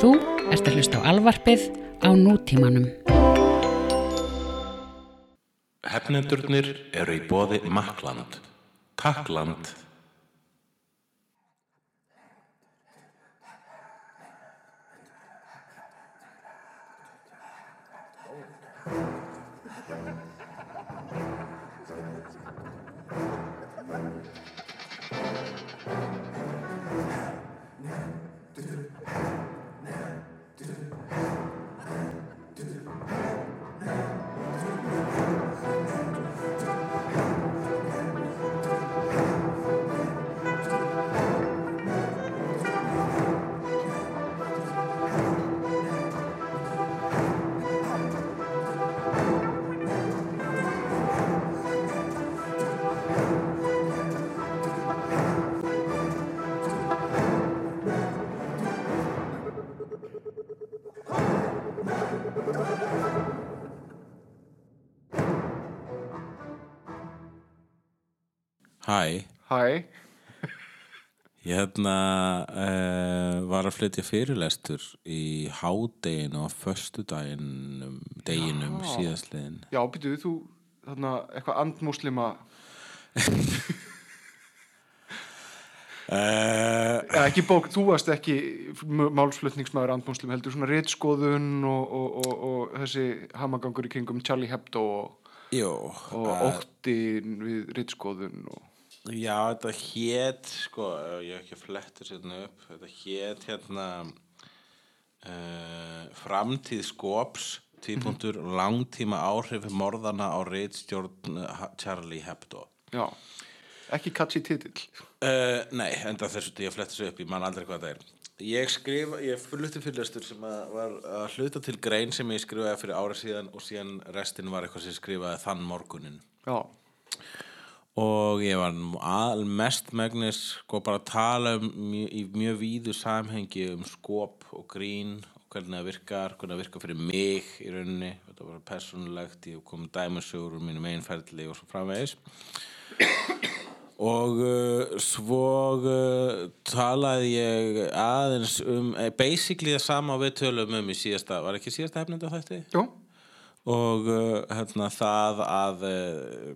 Þú ert að hlusta á alvarpið á nútímanum. Hefnendurnir eru í bóði Makland. Takkland. Hérna uh, var að flytja fyrirlestur í hádeginu á föstudaginum, deginum síðastliðin. já, býtuðu þú þarna eitthvað andmúslima Uh, eða ekki bók, þú varst ekki m- málsflutningsmaður andmúslim heldur svona réttskoðun og, og, og, og þessi hamagangur í kringum Charlie Hebdo og, og uh, óttin við réttskoðun og já, þetta hét, sko, ég hef ekki að fletta sérna upp, þetta hét hérna uh, framtíð skops, típuntur, langtíma áhrif morðana á reitstjórn uh, Charlie Hebdo. já, ekki catchy titill Uh, nei, enda þessu til ég fletti þessu upp, ég man aldrei hvað það er. Ég skrifa, ég flutti fyrirlestur sem að var að hluta til grein sem ég skrifaði fyrir ára síðan og síðan restin var eitthvað sem skrifaði þann morgunin. já, Og ég var mest megnis sko bara að tala um í mjög víðu samhengi um skop og grín og hvernig það virkar, hvernig það virkar fyrir mig í rauninni. Þetta var persónulegt, ég kom dæmisögur úr mínu meginferðli og svo framvegis. Og uh, svo uh, talaði ég aðeins um, eh, basically það sama við tölum um í síðasta, var ekki síðasta hefnenda þetta? já, Og uh, hérna það að uh,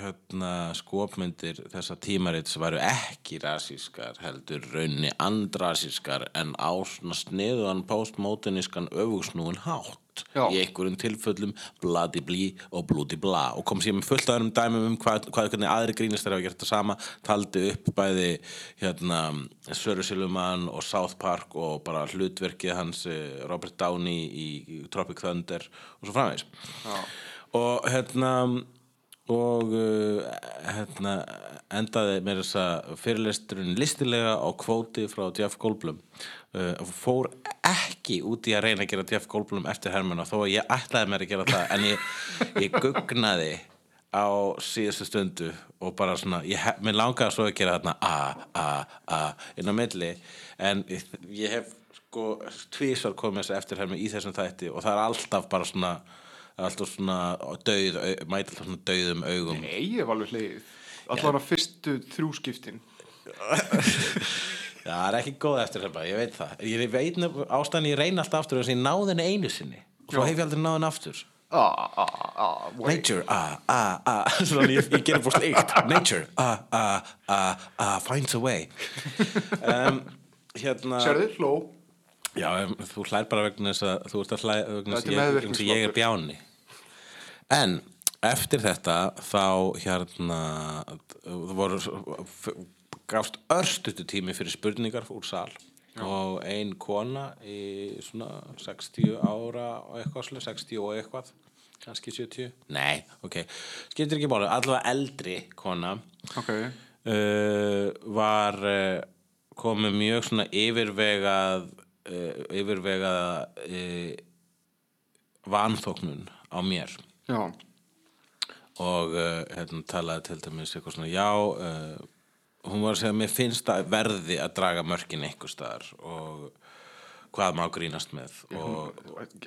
hérna skopmyndir þessa tímarits varu ekki rasískar heldur raunni andrasískar en á svona sniðuðan postmodernískan öfugsnúin hátt Já. í einhverjum tilföllum bladi blí og blúdi blá. Og kom með fullt aðerum dæmum um hvað, hvað aðri grínist þeir hafa gert það sama taldi upp bæði hérna Söru Silverman og South Park og bara hlutverkið hans eh, Robert Downey í, Tropic Thunder og svo framvegis. Já, og hérna og uh, hérna endaði með þess að fyrirlesturinn listilega á kvóti frá Jeff Goldblum. Uh, fór ekki út í að reyna að gera Jeff Goldblum eftir Hermann þó að ég ætlaði mér að gera það en ég, ég gugnaði á síðustu stundu og bara svona, ég, mér langaði svo að gera þarna a, a, a inn á milli. En ég, ég hef sko tvísvar komið þessu eftirhermi í þessum þætti og það er alltaf bara svona alltaf svona döð mæti alltaf svona döðum augum. Nei, ég var alveg hleið allan að fyrstu þrjúskiptin það er ekki góð eftirherma, ég veit það. Ég veit ástæðan ég reyna alltaf aftur þess að ég náði henni einu sinni. Og svo hef ég aldrei náði henni aftur. Ah, ah, ah. Nature, ah, ah, ah Svona ég, ég gerir búst eitt Nature, ah, ah, ah, ah Finds a way. Um, Hérna sérðu, hló Já, þú hlær bara vegna þess að þú ert að hlæ vegna þess að ég, ég er bjáni En eftir þetta þá hérna það voru gafst örstutu tími fyrir spurningar úr sal og ein kona í svona 60 ára og eitthvað svolítið, 60 og eitthvað kannski 70, nei, ok. Skiptir ekki máli, allavega eldri kona ok, uh, var uh, komið mjög svona yfirvegað uh, yfirvegað uh, vanþóknun á mér. Já, og uh, hérna talaði til dæmis eitthvað svona já hún var að segja að mér finnst að verði að draga mörkin einhver staðar og hvað má grínast með. Og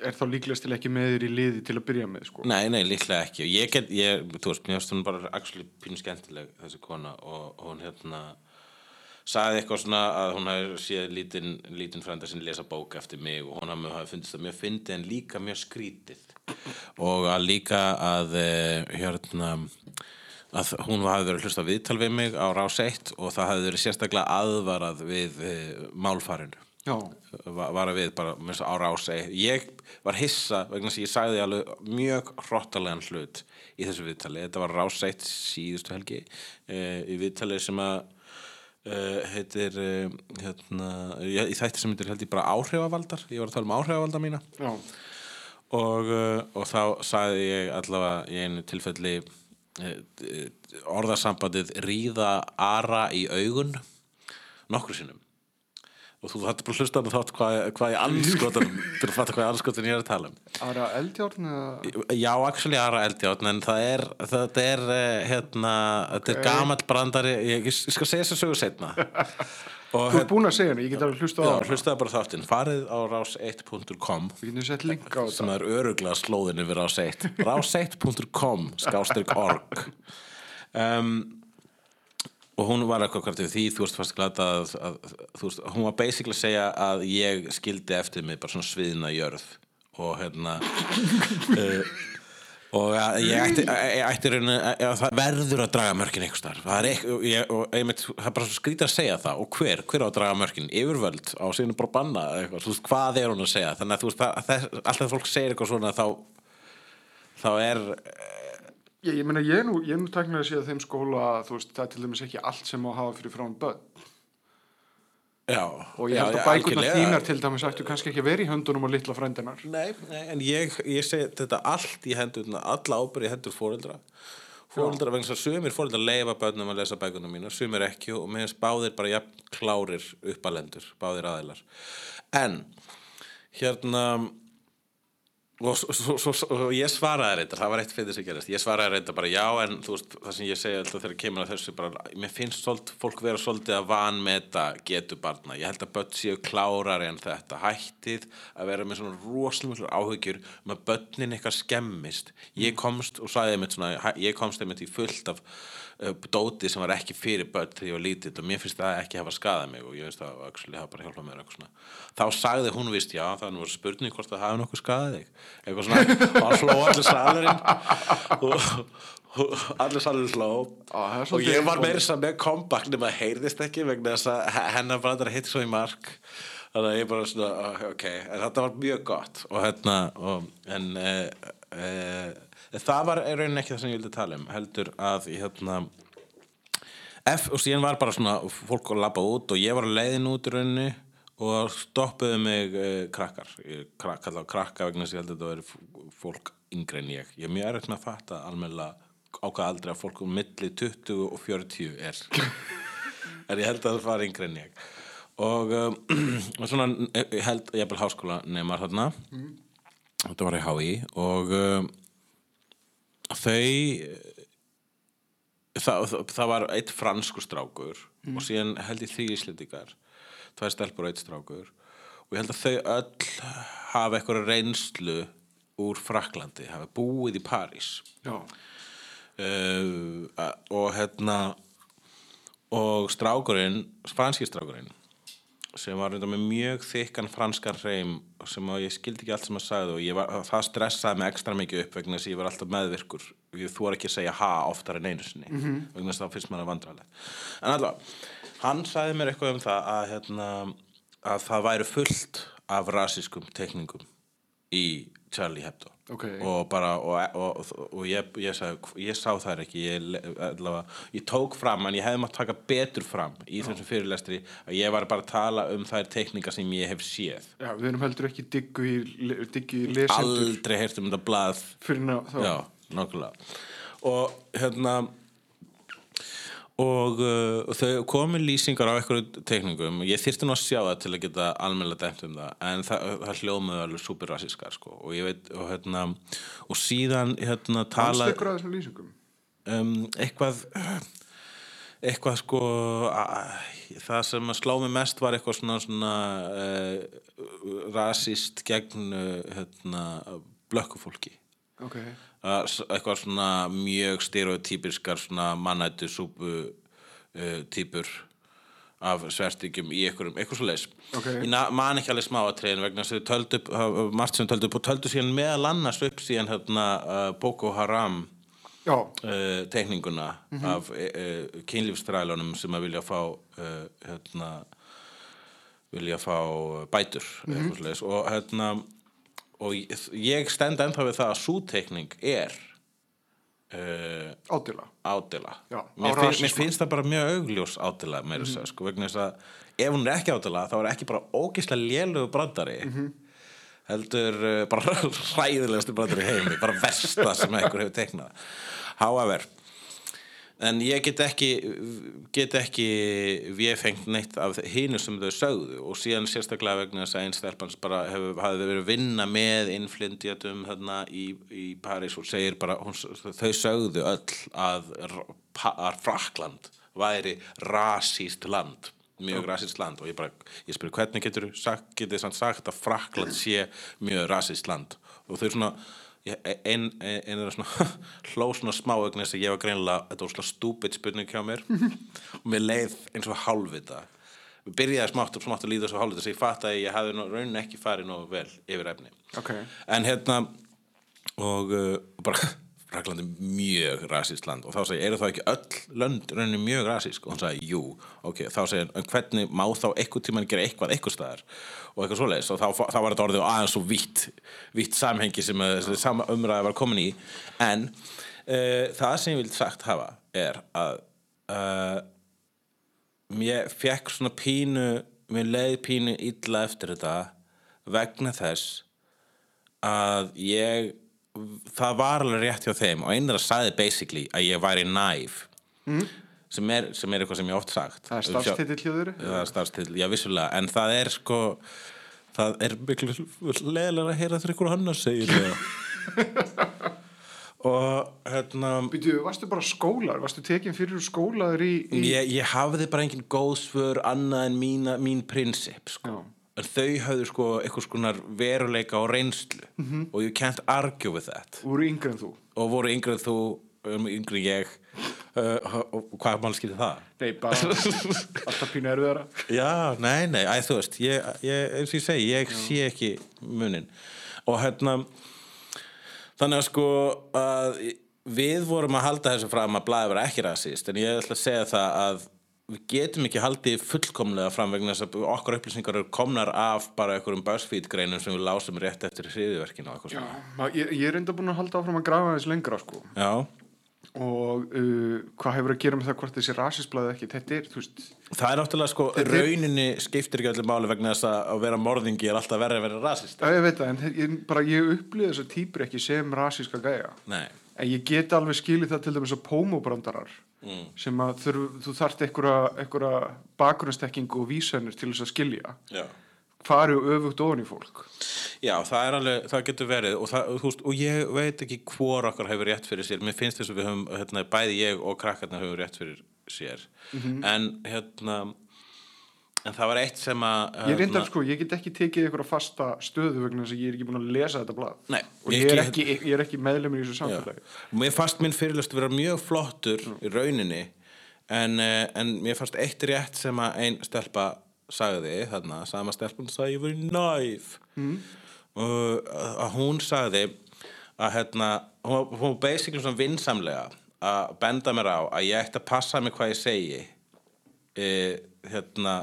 er þá líklegast til ekki með þér í liði til að byrja með sko? Nei, nei, líklega ekki. Og ég get, ég, þú veist, mér finnst hún bara actually pínu skemmtileg þessi kona og hún hérna sagði eitthvað svona að hún hafi séð lítinn, lítinn frænda sinni lesa bók eftir mig og hún hafi fundist það mjög fyndið en líka mjög skrítið. Og að líka að eh, hérna að hún hafi verið hlusta á viðtal við mig á rás 1 og það hafi verið sérstaklega aðvarað við e, málfarinu Já, Va- var að við bara þess að ára ásegi ég var hissa vegna að ég sagði alveg mjög hrottalegan hlut í þessu viðtali, þetta var rásætt síðustu helgi uh, í viðtali sem að uh, heitir uh, hérna, já, í þætti sem heitir held ég bara áhrifavaldar. Ég var að tala um áhrifavaldar mína. Og, uh, og þá sagði ég allavega í einu tilfelli orðasambandið ríða ara í augun nokkru sinnum og þú þarf bara að hlusta á þátt hvað, hvað ég anskotan til að fatta hvað ég anskotan ég er að tala um. Aðra eldjárn eða? Já, actually Ara Eldjárn en það er, þetta er eh, hérna, þetta er Ok. gamall brandari ég, ég skal segja þess að sögu setna og Þú ert búin að segja henni, ég get alveg hlusta á já, það. hlustaði bara á þáttinn, farið á rás1.com Við getum sett link á sem þetta er öruglega slóðin yfir rás1 rás1.com skástrík org. Um, og hún var eitthvað hvort yfir því þú veist fast glata að, að, veist, hún var basically að segja að ég skildi eftir mig bara svona sviðina jörð og hérna uh, og að ég ætti, ég ætti rauninu, að það verður að draga mörkin einhvers þar það er ekki, ég, og einmitt, það er bara svo skrítið að segja það. Og hver, hver á að draga mörkin? Yfirvöld á sínu bara banna eitthvað, þú veist, hvað er hún að segja? Þannig að þú veist, það, það, alltaf fólk segir eitthvað svona þá þá er Ég, ég meina, ég er nú, nú teknilega að sé að þeim skóla að þú veist, það er til dæmis ekki allt sem má hafa fyrir frá um börn. Já, og ég held að bækurnar þínar til dæmis ættu kannski ekki að vera í höndunum á litla frændinar Nei, nei, en ég, ég segi þetta allt í hendurna, alla ábyrði hendur fóreldra fóreldra, vegna að sumir fóreldra leifa börnum að lesa bækurnar mínar, sumir ekki og meðan báðir bara jafn klárir uppalendur, báðir aðilar. En hérna og, svo, svo, svo, og ég svaraði reynda það var eitt fyrir sem gerist, ég svaraði reynda bara já en þú veist, það sem ég segi alltaf þegar kemur að þessu bara, mér finnst svolt, fólk vera svolítið að vanmeta getu barna, ég held að börn séu klárari en þetta, hættið að vera með svona rosalega áhyggjur um að börnin eitthvað skemmist. Ég komst og sagði einmitt svona ég komst einmitt í fullt af uh, dóti sem var ekki fyrir börn þegar ég var lítill og mér finnst það ekki hafa skadað mig og ég veist það actually bara eitthvað svona og hann hló allir salurinn. Og, og allir salurinn hló. Er og ég var meira að með comeback nema heyrðist ekki vegna þess að he- hennar brandar hitt svo í mark. Þannig að ég bara svona ah, ok, en þetta var mjög gott. Og hérna og, en uh, uh, það var í rauninni ekki það sem ég vildi tala um heldur að ég hérna F, og síðan var bara svona fólk að labba út og ég var að leiðin út í rauninni og stoppuðu mig uh, krakkar. Ég krak, kalla á krakka vegna að ég held að þetta veri fólk yngri en ég. Ég er mjög erfitt með að fatta almennilega á hvað aldrei að fólk um milli 20 og 40 er. En ég held að það fara yngri en ég. Og, um, og svona ég held ég er háskóla neymar þarna. Þetta var í HÍ og um, þau það, það, var eitt fransku strákur og síðan held ég því íslendingar tvær stelpur og eitt strákur. Og ég held að þau öll hafa eitthvað reynslu úr Fraklandi, hafa búið í París. Uh, og hérna og strákurinn franski strákurinn sem var reynda með mjög þykkan franskan hreim sem ég skildi ekki allt sem að sagði og var, það stressaði mig ekstra mikið upp vegna þess að ég var alltaf meðvirkur ég þú ekki að segja ha oftar en einu sinni. Vegna þess að það finnst mér að vandrarlega en allavega, hann sagði mér eitthvað um það að, hérna, að það væri fullt af rasískum tekningum í Charlie Hebdo. Ok. og bara og, og, og, og ég, ég, sagði, ég sá þær ekki. Ég, allavega, ég tók fram en ég hefði mátt taka betur fram í þessum fyrirlestri að ég var bara að tala um þær teikningar sem ég hef séð. Já, við erum heldur ekki diggu í, diggu í lesendur. Aldrei heyrt um þetta blað fyrir ná, þá. já, nokkulega og hérna og uh, þau komu lýsingar á einhverju teikningum. Ég þyrfti nú að sjá það til að geta almennilega dæmt um það en það, það hljómaðu alveg superrassískar sko. Og ég veit og hérna og síðan hérna tala að um, eitthvað eitthvað sko a, það sem að slá mig mest var eitthvað svona svona uh, rasist gegn uh, hérna, blökkufólki Ok, að s- eitthvað svona mjög stereotypiskar svona mannættu súpu uh, típur af svertingum í einhverjum, eitthvað svo leis Ok. ég man ekki alveg smáatriðin vegna þess að þau töldu upp, uh, margt sem töldu upp og töldu síðan meðal annars upp síðan hérna uh, Boko Haram uh, teikninguna af uh, kynlífstrælunum sem að vilja fá uh, hérna vilja fá bætur mm -hmm. og hérna og ég, stend ennþá við það að sú teikning er uh, ádela. ádela Já, mér, finn, mér finnst það bara mjög augljós ádela meira mm -hmm. sko, vegna þess að ef hún er ekki ádela þá er ekki bara ógislega lélugu brandari heldur uh, bara hræðilegastu brandari heimi bara versta sem einhver hefur teiknað however en ég get ekki get ekki véfengt neitt af hinu sem þau sögðu. Og síðan sérstaklega vegna þess að einn stelpans bara hefur, hafði verið að vinna með innflyndjatum þarna í, í París og segir bara, hún, þau sögðu öll að, að, Frakland væri rasíst land mjög rasíst land. Og ég bara, ég spyrir hvernig getur sagt, getur samt sagt að Frakland sé mjög rasíst land? Og þau svona ég- ein, ein, ein er svona hló svona smá vegna þess að ég var greinilega þetta var svona stúpid spurning hjá mér. Og mér leið eins og hálfvita. Við byrjaði smátt og smátt að líða svo hálfvita þess að ég fatt að ég hafði raunin ekki farið nógu vel yfir efni. Ok. en hérna og uh, bara Frakland er mjög rasíst land. Og þá segi, eru þá ekki öll lönd rauninni mjög rasísk? Og hann sagði, jú, ok, þá segi hann, hvernig má þá eitthvað tímann gera eitthvað eitthvað staðar? Og eitthvað svoleiðis. Og þá, þá var þetta orðið aðeins svo vítt vítt samhengi sem þessi sama umræði var komin í. En uh, það sem ég vil sagt hafa er að uh, mér fekk svona pínu mér leið pínu illa eftir þetta vegna þess að ég það var alveg rétt hjá þeim og einnig að sagði basically að ég væri næf mm. sem, er, sem er eitthvað sem ég oft sagt Það er starfstitill hjá þér? það er starfstill, já vissulega en það er sko það er miklu leðilega að heyra þegar ykkur annar segir það og hérna Býtu, varstu bara skólar? Varstu tekin fyrir skólaður í... í... ég, ég hafði bara engin góð svör annað en mína, mín prinsip sko. Já. En þau hafðu sko eitthvað skonar veruleika og reynslu -hmm. og you can't argue with that Voru yngri en þú? og voru yngri en þú um, yngri en ég uh, og hvað mál skilði það? Nei, bara alltaf pínu erfiðara. Já, nei, nei, æ, þú veist ég, ég, eins og ég segi, ég sé ekki munin og hérna þannig að sko að við vorum að halda þessu fram að blaði vera ekki rasist en ég ætla að segja það að við getum ekki haldið fullkomlega fram vegna þess að okkar upplýsingar eru komnar af bara einhverjum BuzzFeed greinum sem við lásum rétt eftir hriðiverkinu Já, ég, ég er enda búin að halda áfram að grafa þess lengra, sko. Já, Og uh, hvað hefur að gera með það hvort þessi rasisblaði ekki? Þetta er, veist, það er náttúrulega sko, er- rauninni skiptir ekki öllu máli vegna þess að að vera morðingi er alltaf verið að vera rasist. Já, ég veit það, en ég, bara ég upplýði þessar típur ekki sem rasíska gæja. Nei, En ég get alveg skilið það til dæmis að Mm. sem að þurf, þú þarft einhverja, bakgrunnstekkingu og vísanir til þess að skilja. já. Fari og öfugt ofan í fólk. Já, það er alveg, það getur verið og, það, veist, og ég veit ekki hvor okkar hefur rétt fyrir sér, mér finnst þess að við höfum hérna, bæði ég og krakkarna hefur rétt fyrir sér en hérna en það var eitt sem að Ég reyndar sko, ég get ekki tekið einhverja fasta stöðu vegna þess að ég er ekki búin að lesa þetta blað. Nei, og ég ég er ekki, ég er ekki meðlumur í þessu samfélagi. Mér fannst minn fyrirlust vera mjög flottur í rauninni en, eh, en mér fannst eitt rétt sem að ein stelpa sagði þarna, sama stelpun sagði ég verið næf mm. og að hún sagði að hérna, hún, var- basically svona vinsamlega að benda mér á að ég ætti að passa mig hvað ég segi e, hérna,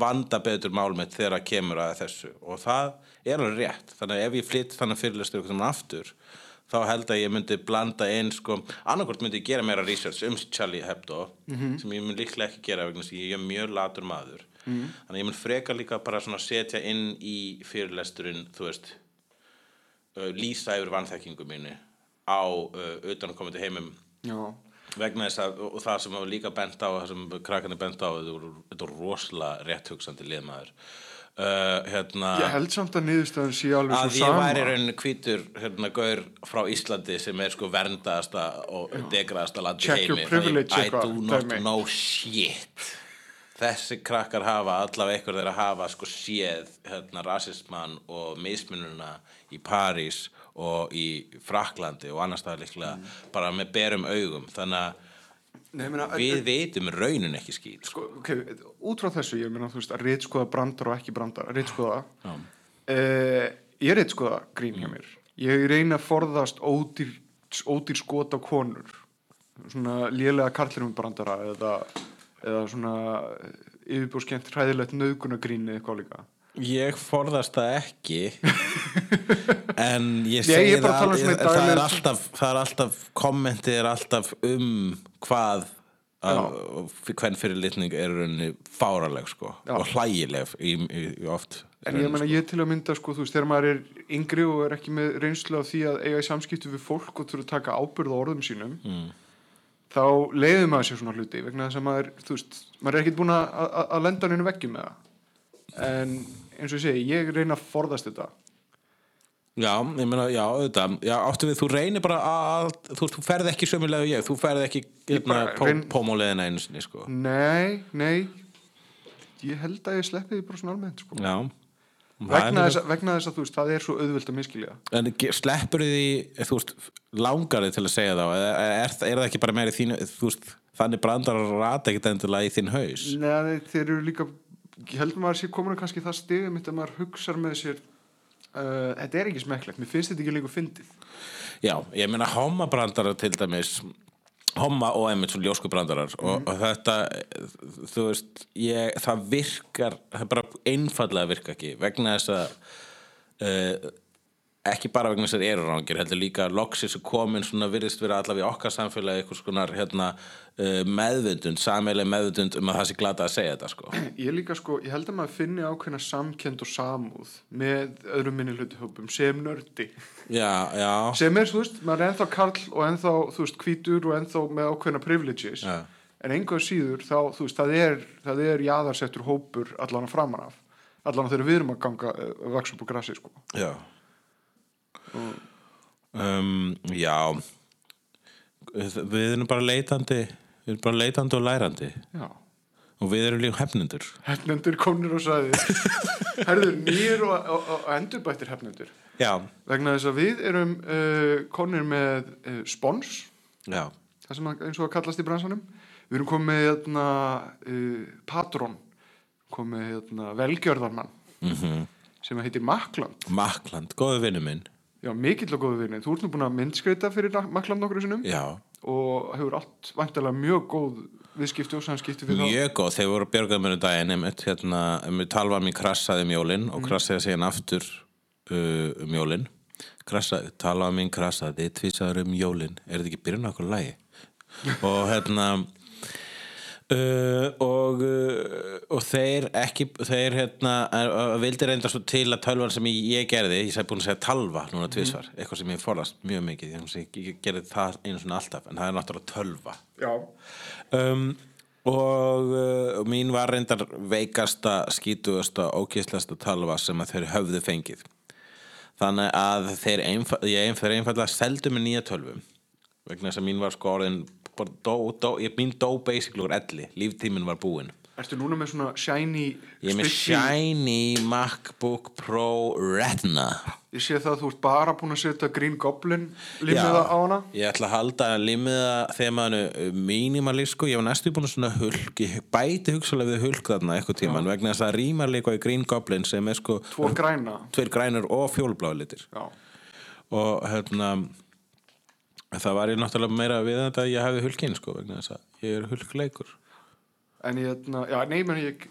vanda betur mál mitt þegar að kemur að þessu. Og það er alveg rétt. Þannig að ef ég flytt þannig fyrirlestur ykkur aftur þá held að ég myndi blanda inn sko, annarkvort myndi ég gera meira research um Charlie Hebdo sem ég myndi líklega ekki gera vegna að ég er mjög latur maður. Þannig að ég myndi freka líka bara svona setja inn í fyrirlesturinn þú veist uh, lýsa yfir vanþekkingu mínu á uh, utankomandi heimum. Já. Vegna þess að og það sem var líka bent á það sem krakkarnir bent á þetta voru rosalega rétt hugsandi liðmaður. Uh, hérna Ég held samt að niðurstöðun sé alveg að svo ég sama. væri rauninni hvítur hérna gaur frá Íslandi sem er sko verndaðasta og degraðasta land í heimi. I do not know shit. Þessi krakkar hafa allavega einhver þeirra hafa sko séð hérna rasismann og mismununa í París og í Fraklandi og annars staðar líklega bara með berum augum. Þannig að Nei, meina, við vitum raunin ekki skýt sko, ok, út frá þessu, ég meina, þú veist, að reytskoða brandar og ekki brandar, reytskoða uh, ég reytskoða grín hjá mér. Ég reyna að forðast ódýr, ódýr skot á konur. Svona lélega karlinum brandara eða, eða svona yfirbúskent hræðilegt nöðgunagrín eða eitthvað líka Ég forðast það ekki en ég segi ég það, svona það, er alltaf, það er alltaf kommentið er alltaf um hvað hvern fyrir litning er rauninni fáraleg sko og hlægileg í, í, í oft En ég meina, ég til að mynda, sko, þú veist, þegar maður er yngri og er ekki með reynslu af því að eiga í samskiptu við fólk og þurfa að taka ábyrð á orðum sínum, Mm. þá leiður maður sér svona hluti vegna þess að maður, þú veist, maður er ekkit búin að, að, að lenda einu veggjum með það. En eins og ég segi, ég reyna að forðast þetta. Já, ég meina, já, auðvitað. Já, áttu við, þú reynir bara að þú, þú ferð ekki sömulega og ég, þú ferð ekki bara hérna, reyn- einu sinni, sko. Nei, nei, ég held að ég sleppi því bara svona almennt, sko. Já. Vegna þess, vegna þess að, þú veist, það er svo auðvöld að miskilja. En sleppur því, þú veist, langar þið til að segja þá? Eða er, er, það ekki bara meiri þín, þú veist, þannig brandar að rata ekkert endilega í þín haus? Nei, þeir eru líka, ég held maður sé komin að kannski það stigum mitt að maður hugsar með sér, uh, þetta er ekki smekklegt, mér finnst þetta ekki lengur fyndið. Já, ég meina hommabrandar til dæmis homma og einmitt svona ljóskubrandarar og, og þetta, þú veist ég, það virkar það bara einfallega virka ekki vegna þess að uh, ekki bara vegna þess að það eru rángir heldur líka loksis er komin svona virðist vera allavega í okkar samfélagi eitthvað skonar hérna, uh, meðvundund, sameileg meðvundund um að það sé glata að segja þetta sko Ég líka sko, ég held að maður finni ákveðna samkend og samúð með öðrum minni hlutihópum sem nördi. Já, já, Sem er, þú veist, maður er ennþá karl og ennþá, þú veist, hvítur og ennþá með ákveðna privileges. Já. En einhver síður, þá, þú veist, það er, það er jaðarsettur hópur allan að framan af. Allan að um, Já við erum bara leitandi við erum bara leitandi og lærandi Já. og við erum líka hefnendur Hefnendur konur og sæði. Herður, nýr og, og, og endurbættir hefnendur. Já, Vegna þess að við erum uh, konir með uh, spons, já, það sem að- eins og að kallast í bransanum. Við erum komið með hérna, uh, patrón, komið hérna, velgjörðarmann mhm sem heitir Makland. Makland, góðu vinnu minn Já, mikill og góðu vinni. Þú ert nú búin að myndskreita fyrir Makland nokkru sinnum. Já, og hefur allt vantilega mjög góð viðskipti og samskipti við mjög góð. Þegar voru að björgað mér um daginn einmitt, hérna, um talva mín krassaði um jólin og krassaði síðan aftur uh, um jólin. Krassaði, talva mín krassaði tvísaður um jólin, er þetta ekki byrjun okkur lægi og hérna Uh, og, uh, og þeir ekki þeir hérna vildi reynda svo til að tölvan sem ég, gerði ég sæði búin að segja talva núna tvisvar eitthvað sem ég forðast mjög mikið ég, ég, gerði það einu svona alltaf en það er náttúrulega tölva. Um, og uh, mín var reyndar veikasta skítugasta ókýrslasta talva sem að þeir höfðu fengið. Þannig að þeir einfallega seldu með nýja tölvum vegna þess að mín var sko orðin bara dó, dó, ég, mín dó basically úr elli líftíminn var búinn. Ertu núna með svona shiny ég er með shiny MacBook Pro Retina. Ég sé það að þú ert bara búin að setja Green Goblin limmiða á hana. Ég ætla að halda limmiða þemaðinu mínimalist sko, ég var næstu búin að svona hulk, ég bæti hugsalega við hulk þarna eitthvað tíman vegna þess að það rýmar líka í Green Goblin sem er sko Tvo græna. tveir grænur og fjólbláu litir. Já, og hérna það var ég náttúrulega meira við þetta að ég hefði hulkinn sko vegna þess að ég er hulkleikur. En ég, hérna, já, nei, menn ég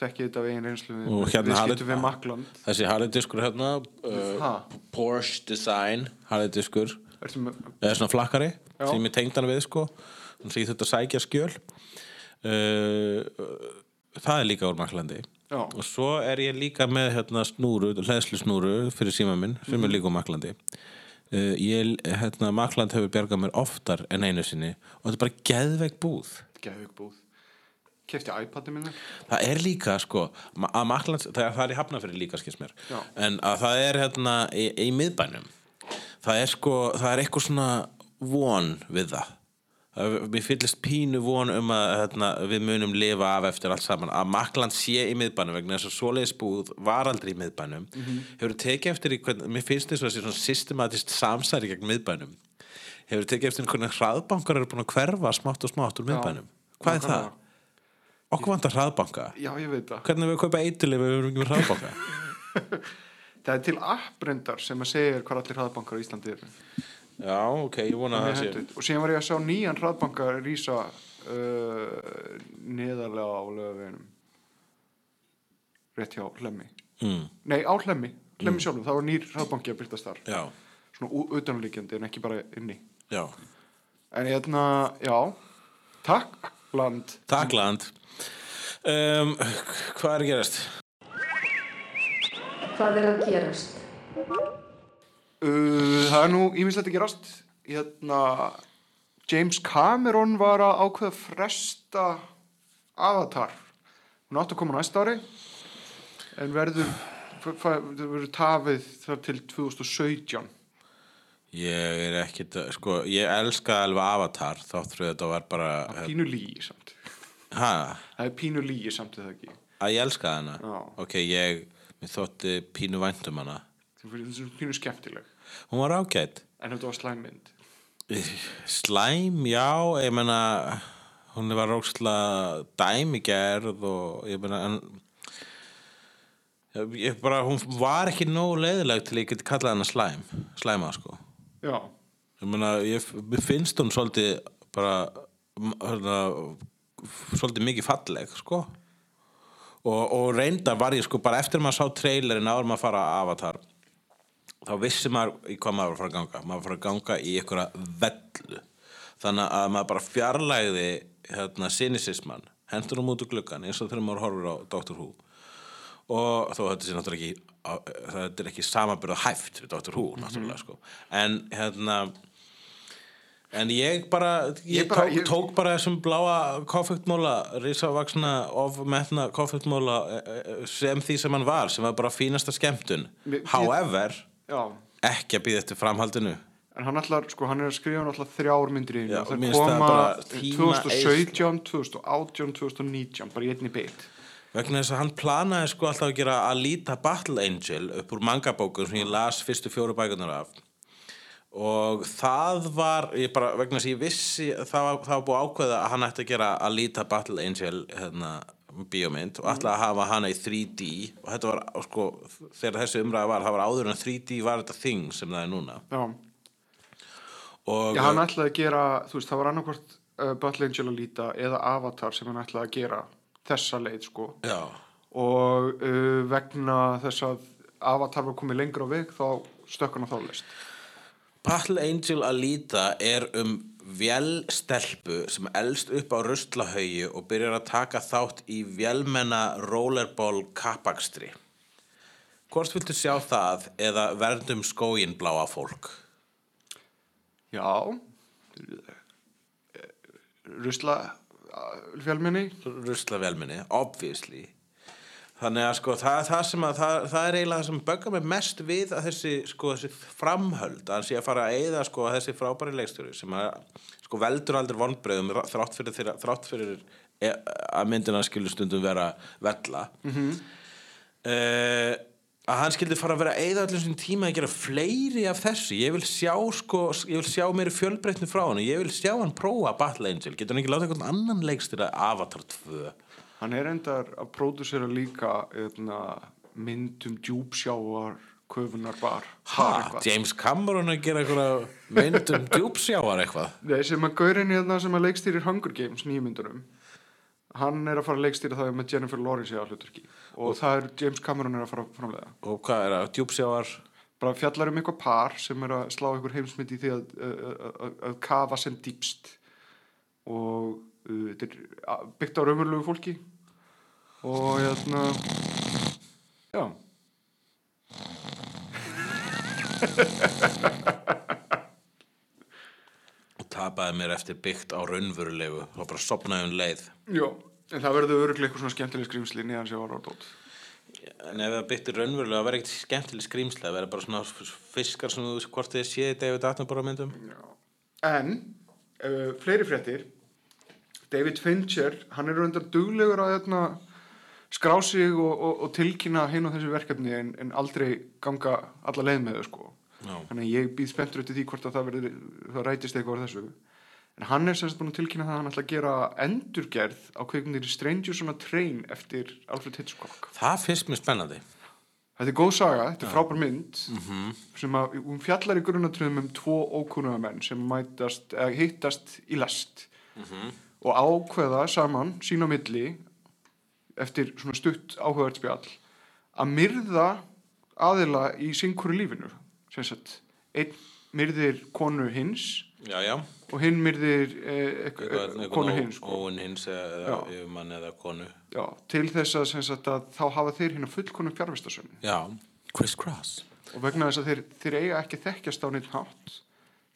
þekki þetta við einn reynslu við, hérna við skiptum við Makland þessi harðidiskur hérna uh, Porsche Design harðidiskur eða svona flakkari Já. sem ég tengd hann við sko. Þannig að að sækja skjöl. Uh, það er líka úr Maklandi Já, og svo er ég líka með hérna snúru, hlæðslu snúru fyrir síma minn sem Mhm. er líka úr Maklandi uh, ég, hérna, Makland hefur bjargað mér oftar en einu sinni og þetta er bara geðveik búð. Geðvig búð. Kefti iPad-i minna það er líka sko Makland, það er, það er í hafnafyrir líka skils mér. Já. en að það er hérna í, í miðbænum. Það er sko, það er eitthvað svona von við það mér fyllist pínu von um að hérna, við munum lifa af eftir allt saman að Makland sé í miðbænum vegna þess að svoleiðis búð var aldrei í miðbænum Mhm. hefur tekið eftir í hvern, mér finnst þess að það sé svona systematist samsæri gegn miðbænum Hefur tekið eftir hvernig hraðbankar eru búin að hverfa smátt og smátt úr miðbænum? Hvað er það? Okkur vantar hraðbanka. Já, ég veit það. Hvernig við kaupa eitilif ef við erum ekki með hraðbanka? Það er til apprendar sem að segja Já, ok, ég vona að það sé. Og síðan var ég að sjá nýjan hraðbanka rísa uh, neðarlega á lögaveginum. Rétt hjá Hlemmi. Mm, Nei, á Hlemmi. Hlemmi sjálfum, það var nýr hraðbanki að byrtast þar. já, Svona utanlíkjandi en ekki bara inni. já. En hérna, já, takk land. Takk land. Um, hvað er að gerast? Hvað er að gerast? Uh, það er nú ímislegt að gerast. Hérna, James Cameron var að ákveða fresta Avatar. Hún átti að koma næsta ári en verður, verður tafið þar til 2017. Ég er ekkit, að- sko, ég elska alveg Avatar, þátt fyrir þetta var bara, Pínu lígi samt. hæ, Það er pínu lígi samt ekki. að ég elska hana. Já. Ok, ég, mér þótti pínu væntum hana. Það er þessu pínu skemmtileg. Hún var ágætt. En þetta var slæmmynd. Slæm, já, ég meina, hún var rókslega dæmigerð og ég meina, en ég, bara, hún var ekki nógu leiðileg til ég geti kallað hana slæm, slæma, sko. Já, Ég meina, ég, finnst hún svolítið bara, hérna, svolítið mikið falleg, sko. Og, og reynda var ég sko bara eftir maður sá trailerin áður maður að fara að Avatar þá vissi maður í hvað maður var að fara að ganga maður var að fara að ganga í einhverja vellu þannig að maður bara fjarlægði hérna sinisisman hendur um út úr gluggan eins og þegar maður horfir á Dr. Who og þó þetta sé náttúrulega ekki þetta er ekki samanbyrða hæft við Dr. Who náttúrulega sko en hérna En ég bara, ég, Ég bara- tók, ég- tók bara þessum bláa konfektmóla, risavaksna ofmetna konfektmóla eh, eh, sem því sem hann var, sem var bara fínasta skemmtun. However, já. ekki að býða eftir framhaldinu. En hann ætlar, sko, hann er að skrifa náttúrulega þrjár myndir í. Já, Það koma bara tíma 2017, 2018, 2019, bara í einni beitt. Vegna þess að hann planaði sko alltaf að gera Alita Battle Angel upp úr mangabókum sem ég las fyrstu fjóru bækunar af. Og það var, bara, vegna þess að ég vissi, það var, það var búið ákveða að hann ætti að gera Alita Battle Angel, hérna, bíómynd og ætlaði að hafa hana í 3D og þetta var, sko, þegar þessi umræða var, það var áður en 3D var þetta thing sem það er núna. Já. Og, Já, hann ætlaði að gera, þú veist, það var annarkvort uh, Battle Angel Alita eða Avatar sem hann ætlaði að gera þessa leið, sko. Já, Og uh, vegna þess að Avatar var komið lengra á veg, þá stökk hann á þá list. Battle Angel Alita er um vélstelpu sem elst upp á ruslahauju og byrjar að taka þátt í vélmenna rollerball kappakstri. Hvort viltu sjá það eða verndum skógin bláa fólk? Já. Rusla fjálminni. Ruslavélmenni, obviously. Þannig að sko það, það sem að það, það er eiginlega það sem böggar mig mest við að þessi sko þessi framhöld að sé að fara að eyða sko þessi frábæri leikstjóri sem að sko veldur aldrei vonbreiðum þrátt fyrir, þeirra, þrátt fyrir e, að myndina skilur stundum vera vella. Mm -hmm. að hann skildi fara að vera að eyða allir svona tíma að gera fleiri af þessu. Ég vil sjá sko ég vil sjá meiri fjölbreytni frá hann ég vil sjá hann prófa Battle Angel. Getur hann ekki láta einhvern annan leikstjóra Avatar 2 Hann er endar að pródusera líka eitna, myndum djúpsjávar köfunar bar. Ha. James Cameron að gera eitthvað myndum djúpsjávar eitthvað? Nei, sem að gaurin hérna sem að leikstýrir Hunger Games nýjumyndunum hann er að fara að leikstýra það með Jennifer Lawrence í aðhluturki og það er James Cameron er að fara framlega og hvað er það, djúpsjávar? Bara fjallar um eitthvað par sem er að slá einhver heimsmynd í því að, að, að, að kafa sem dýpst. Og þetta er byggt á raunverulegu fólki. Og hérna já. Og tapaði mér eftir byggt á raunvörulegu og bara sopnaði um leið. Já, en það verður öruglega eitthvað svona skemmtileg skrýmsli neðan sér var dót. En ef það byggt í raunverulega það verður ekkert skemmtileg skrýmslega það verður bara svona fiskar sem þú hvort þið séð David Attenborough myndum. En, uh, fleiri fréttir David Fincher hann er reyndar duglegur að hérna, skrá sig og, og, og tilkynna hinn á þessu verkefni en, en aldrei ganga alla leið með þau sko Já. þannig að ég býð spenntur eftir því hvort að það, verður, það rætist eitthvað á þessu en hann er semst búin að tilkynna það að hann ætla að gera endurgerð á kveikmyndir Strangers on a Train eftir Alfred Hitchcock Það finnst mér spennandi. Þetta er góð saga, þetta er frábær mynd Mhm. sem að hún fjallar í grunnatröðum um tvo ókunnuga menn sem mætast, eða hittast í lest Mhm. Og ákveða saman sín á milli eftir svona stutt áhugavert spjall að myrða aðila í syngkuru lífinu sem sagt, einn myrðir konu hins Já, já. og hinn myrðir eh, ek, Eitthvað, eh, konu hins sko. Óun hins eða yfirmann eða konu. Já, til þess að, sagt, að þá hafa þeir hérna fullkonu fjárvistasönni Já. Criss Cross. og vegna þess að þeir, þeir eiga ekki þekkjast á neitt hátt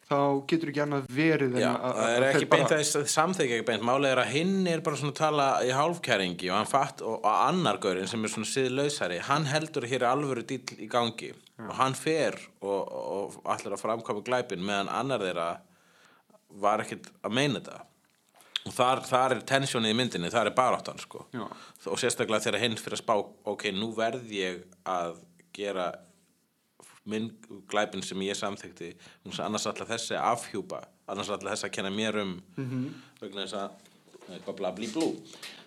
þá getur ekki annað verið Já, að, það er ekki beint að samþykja ekki beint. Málið er að hinn er bara svona að tala í hálfkæringi og hann fatt og, og annar gaurinn sem er svona siðlausari, hann heldur hér alvöru dýll í gangi og hann fer og, og, allir að framkvæma glæpin meðan annar þeirra var ekkit að meina þetta. Og þar, þar er tensjónið í myndinni, þar er baráttan sko. Já. Og sérstaklega þegar hinn fyrir að spá, ok, nú verð ég að gera minn glæpin sem ég samþykti annars alltaf þessi afhjúpa annars alltaf þessi að kenna mér um Mhm. vegna þess að eitthvað bla blú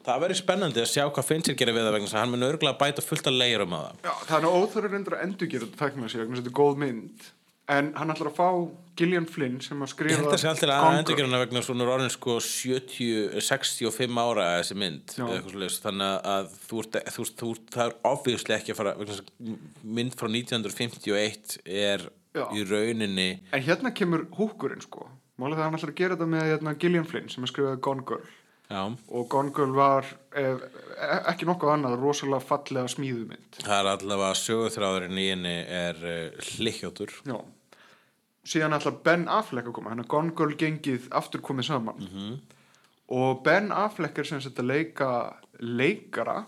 það verður spennandi að sjá hvað Fincher gerir við það vegna þess að hann mun örgulega bæta fullt að leirum að það. Já, það er óþörður reyndur að þetta vegna þess að þetta er góð mynd en hann ætlar að fá Gillian Flynn sem að ég skrifa held að sé alltaf að Gone endur Girl. gera vegna svona orðin sko 70, 65 ára þessi mynd svoleiðis. þannig að þú ert, þú, þú, það er obviously ekki að fara mynd frá 1951 er Já. í rauninni En hérna kemur húkurinn sko Málið það að hann ætlar að gera þetta með hérna, Gillian Flynn sem að skrifaði Gone Girl já og Gone Girl var ef, e- ekki nokkuð annað rosalega fallega smíðumynd Það er allavega sögurþráðurinn í henni er uh, hlikkjótur. Já síðan ætlar Ben Affleck að koma hann að Gone Girl gengið aftur komið saman. -hmm. og Ben Affleck er sem sagt að leika leikara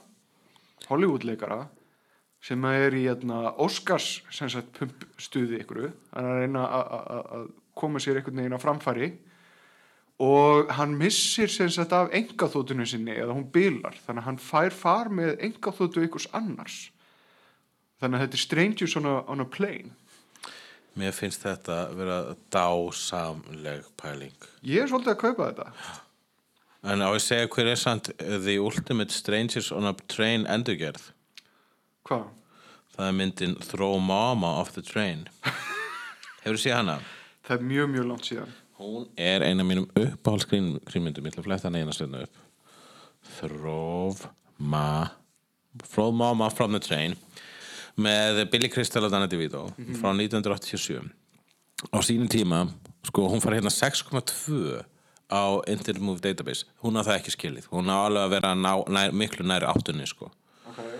Hollywood leikara sem er í hérna, Oscars sem sagt pumpstuði ykkur hann er að reyna að- koma sér einhvern veginn á framfæri. Og hann missir sem sagt af engaþóttunum sinni eða hún bilar. Þannig að hann fær far með engaþóttu ykkurs annars. Þannig að þetta er strangers on a, on a plane Mér finnst þetta vera dásamleg pæling. ég er svolítið að kaupa þetta En á ég segja hver er samt The Ultimate Strangers on a Train endurgerð. hvað? Það er myndin Throw Mama off the Train. Hefur þú séð hana? það er mjög mjög langt síðan Hún er eina mínum uppáhaldsgrínmyndum. Ég ætla að fletta hana eina stjörnu upp. Throw Ma Throw Mama from the Train með Billy Crystal og Danny DeVito frá 1987 á sínum tíma sko hún fara hérna 6,2 á Internet Movie Database hún á það ekki skilið, hún á alveg að vera ná, nær, miklu næri áttunni sko okay.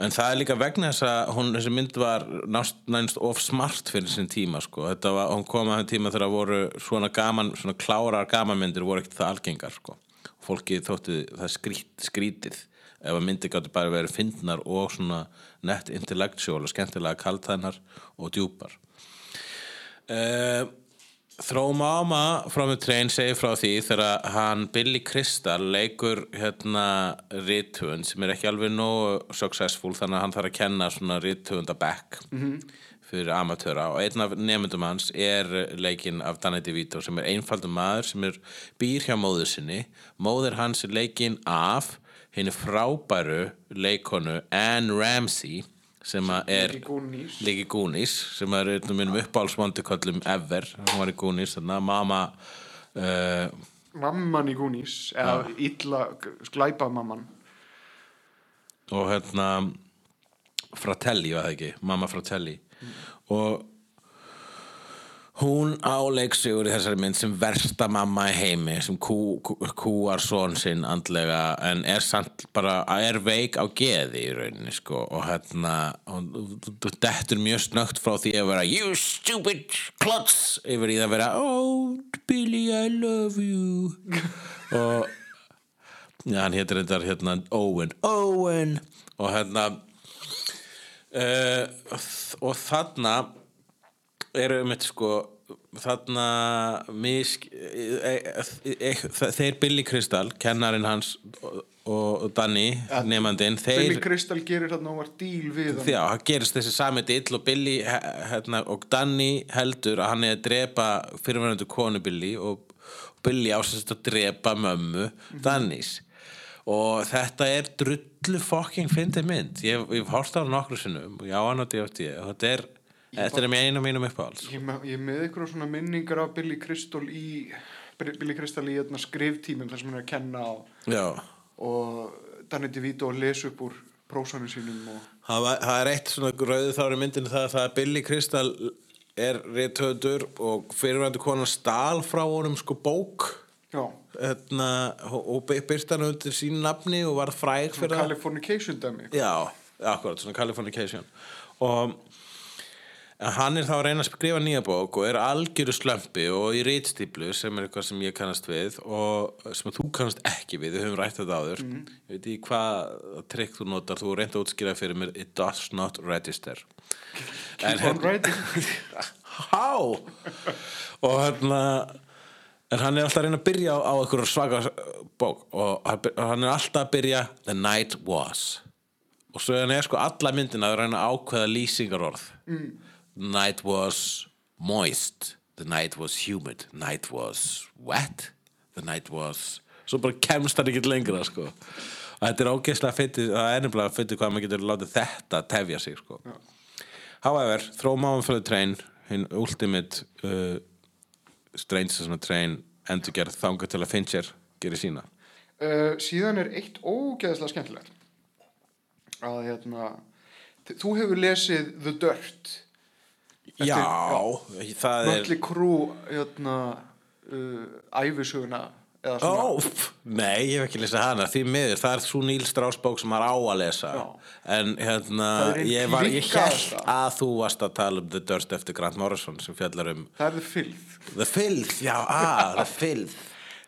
En það er líka vegna þess að hún, þessi mynd var nást, nænst of smart fyrir sin tíma, sko. Þetta var, hún kom að þeim tíma þegar voru svona gaman, svona klárar gamanmyndir voru ekkert það algengar, sko. Fólki þótti það skrít, skrítið ef að myndir gáttu bara verið fyndnar og svona nett intellectual og skemmtilega kaltæðnar og djúpar. Uh, Throw Mama from the Train segir frá því þegar hann Billy Crystal leikur hérna rithöfund sem er ekki alveg nógu successful þannig að hann þarf að kenna svona rithöfunda back fyrir amatöra og einn af nefndum hans er leikinn af Danny DeVito sem er einfaldum maður sem er býr hjá móður sinni. Móður hans er leikinn af henni frábæru leikonu Anne Ramsey sem er í Goonies. Sem er af minnum uppáhaldsvonduköllum ever, hún var í Goonies mamma uh, mamman í Goonies eða illa glæpa mamman. Og hérna Fratelli var það ekki, mamma Fratelli. Og hún áleik sigur í þessari mynd sem versta mamma í heimi sem kú, kú, kúar son sinn andlega en er samt bara er veik á geði í rauninni sko og hérna þú dettur mjög snögt frá því að vera you stupid klutz yfir í það að vera oh Billy I love you. Og Já, hann hétir þetta hérna Owen Owen. Og hérna uh, og þarna eru um þetta sko þarna misk, e, e, e, þeir Billy Crystal kennarinn hans og, og Danny, Ja, nefandinn Billy Crystal gerir þarna og var díl við hann. Já, það gerist þessi sami dill og Billy hérna, og Danny heldur að hann er að drepa fyrirverandi konu Billy og Billy ásast að drepa mömmu Dannys. Og þetta er drullu fucking fyndið mynd. Ég ég hort á hann nokkru sinnum. Já, hann á DFT og þetta er þetta er einu mínum uppáhalds. Ég, er með eitthvað svona minningar af Billy Crystal í Billy Crystal í hérna, skriftímum þar sem hann er að kenna á já. og Danny DeVito les upp úr prósanum sínum og Það, var, það er eitt svona rauðu þári myndinu það, það að Billy Crystal er rithöður og fyrirvændi konar stál frá honum sko bók. Hérna, og, byrst hann undir sín nafni og var fræg fyrir það. Californication dæmi Já, akkurat, svona Californication. Og en hann er þá að reyna að skrifa nýja bók og er algjöru slömpi og í rítstýplu sem er eitthvað sem ég kannast við og sem þú kannast ekki við, við höfum rætt þetta áður. Ég veit ekki hvað trikk þú notar, þú reyndi að útskýra fyrir mér it does not register. Keep on writing How? og hérna en hann er alltaf að reyna að byrja á, á einhverju svaka bók og hann er alltaf að byrja The night was. Og svo hann er sko alla myndina að reyna að ákveða lýsingarorð. Mm. Night was moist The night was humid night was wet The night was svo bara kemst hann ekki lengra sko. Og þetta er ógeðslega fyndið það er nefnilega fyndið hvað maður getur látið þetta tefja sig sko. However, Throw Mom for the Train hinn ultimate uh, Strange svona train endurgerð þanga til að Fincher gerir sína. Uh, síðan er eitt ógeðslega skemmtilegt. Að hérna þú hefur lesið The Dirt Eftir- Já, já. það er Mötli Krú hérna uh, æfisuguna Ó, pff, nei, ég hef ekki lesað hana því miður, það er svo Níl Strásbók sem maður á að lesa Já. en hérna, ég, var, ég held að þú varst að tala um The Durst eftir Grant Morrison sem fjallar um það er The Filth The Filth, já, ah, The Filth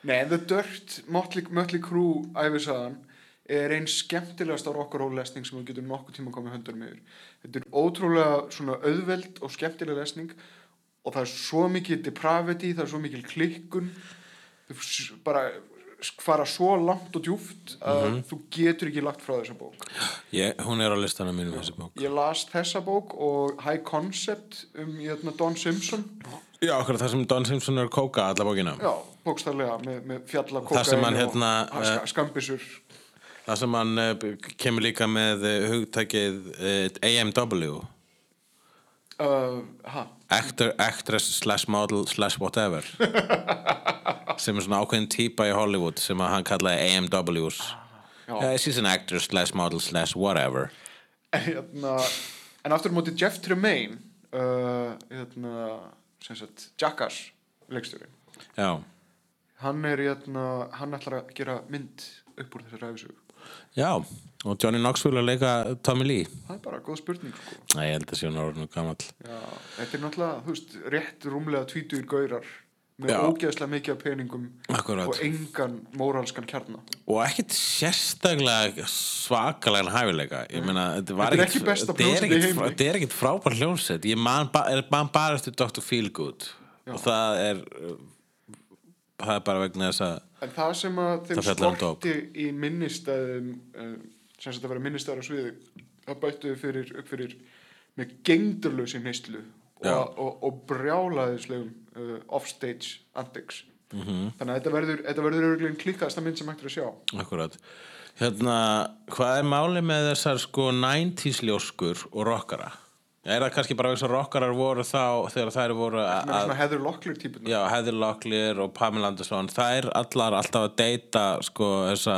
Nei, The Dirt, Mötli, Krú æfisagan er einn skemmtilegast á rock'n'roll lesning sem við getum nokkuð tíma komið höndunum yfir. Þetta er ótrúlega svona auðveld og skemmtileg lesning og það er svo mikið depravity, það er svo mikið klikkun. Bara fara svo langt og djúft að þú getur ekki lagt frá þessa bók. ég, Hún er á listanum mínum þessi bók. Ég las þessa bók og High Concept um hérna, Don Simpson. Já, okkur það sem Don Simpson er að kóka alla bókina. Já, bókstaflega með, með fjalla Það sem hann, hérna, ska, skambisur Það sem hann uh, kemur líka með uh, hugtækið uh, AMW uh, ha, Actor, Actress slash model slash whatever. Sem er svona ákveðin típa í Hollywood sem hann kallaði AMWs uh, She's an actor slash model slash whatever. Hérna, en aftur móti Jeff Tremaine uh, hérna, Jackass leikstjórin Já, hann er hérna, hann ætlar að gera mynd upp úr þessu ræfisug já og Johnny Knoxville að leika Tommy Lee það er bara góð spurning sko. Nei, ég held að sé hann orðinu gamall já, þetta er náttúrulega, þú veist, rétt rúmlega tvítur gaurar með Já. ógeðslega mikið peningum Akkúrat. og engan móralskan kjarna og ekkit sérstaklega svakalega hæfileika ég meina, þetta var Þetta er ekki besta þetta er hljómsveit í ekkit- heimi. þetta er ekkit frábær hljómsveit ég man, ba er, man bara eftir Dr. Feelgood og það er uh, það er bara vegna þess að En það sem að þeim um skorti í minnistæðum uh, sem að vera minnistæðar á sviði það bættu fyrir, upp fyrir með gengdurlösi neyslu og, og, og brjálaðislegum uh, offstage antics. Mhm. -hmm. þannig að þetta verður, þetta verður örgulegin klikkaðasta mynd sem hægt er að sjá. Akkurat. Hérna, hvað er máli með þessar sko 90s ljóskur og rockara er það kannski bara þess að rockarar voru þá þegar þær voru að svona Heather Locklear típuna já, Heather Locklear og Pamela Anderson. Þær allar alltaf að deyta sko þessa,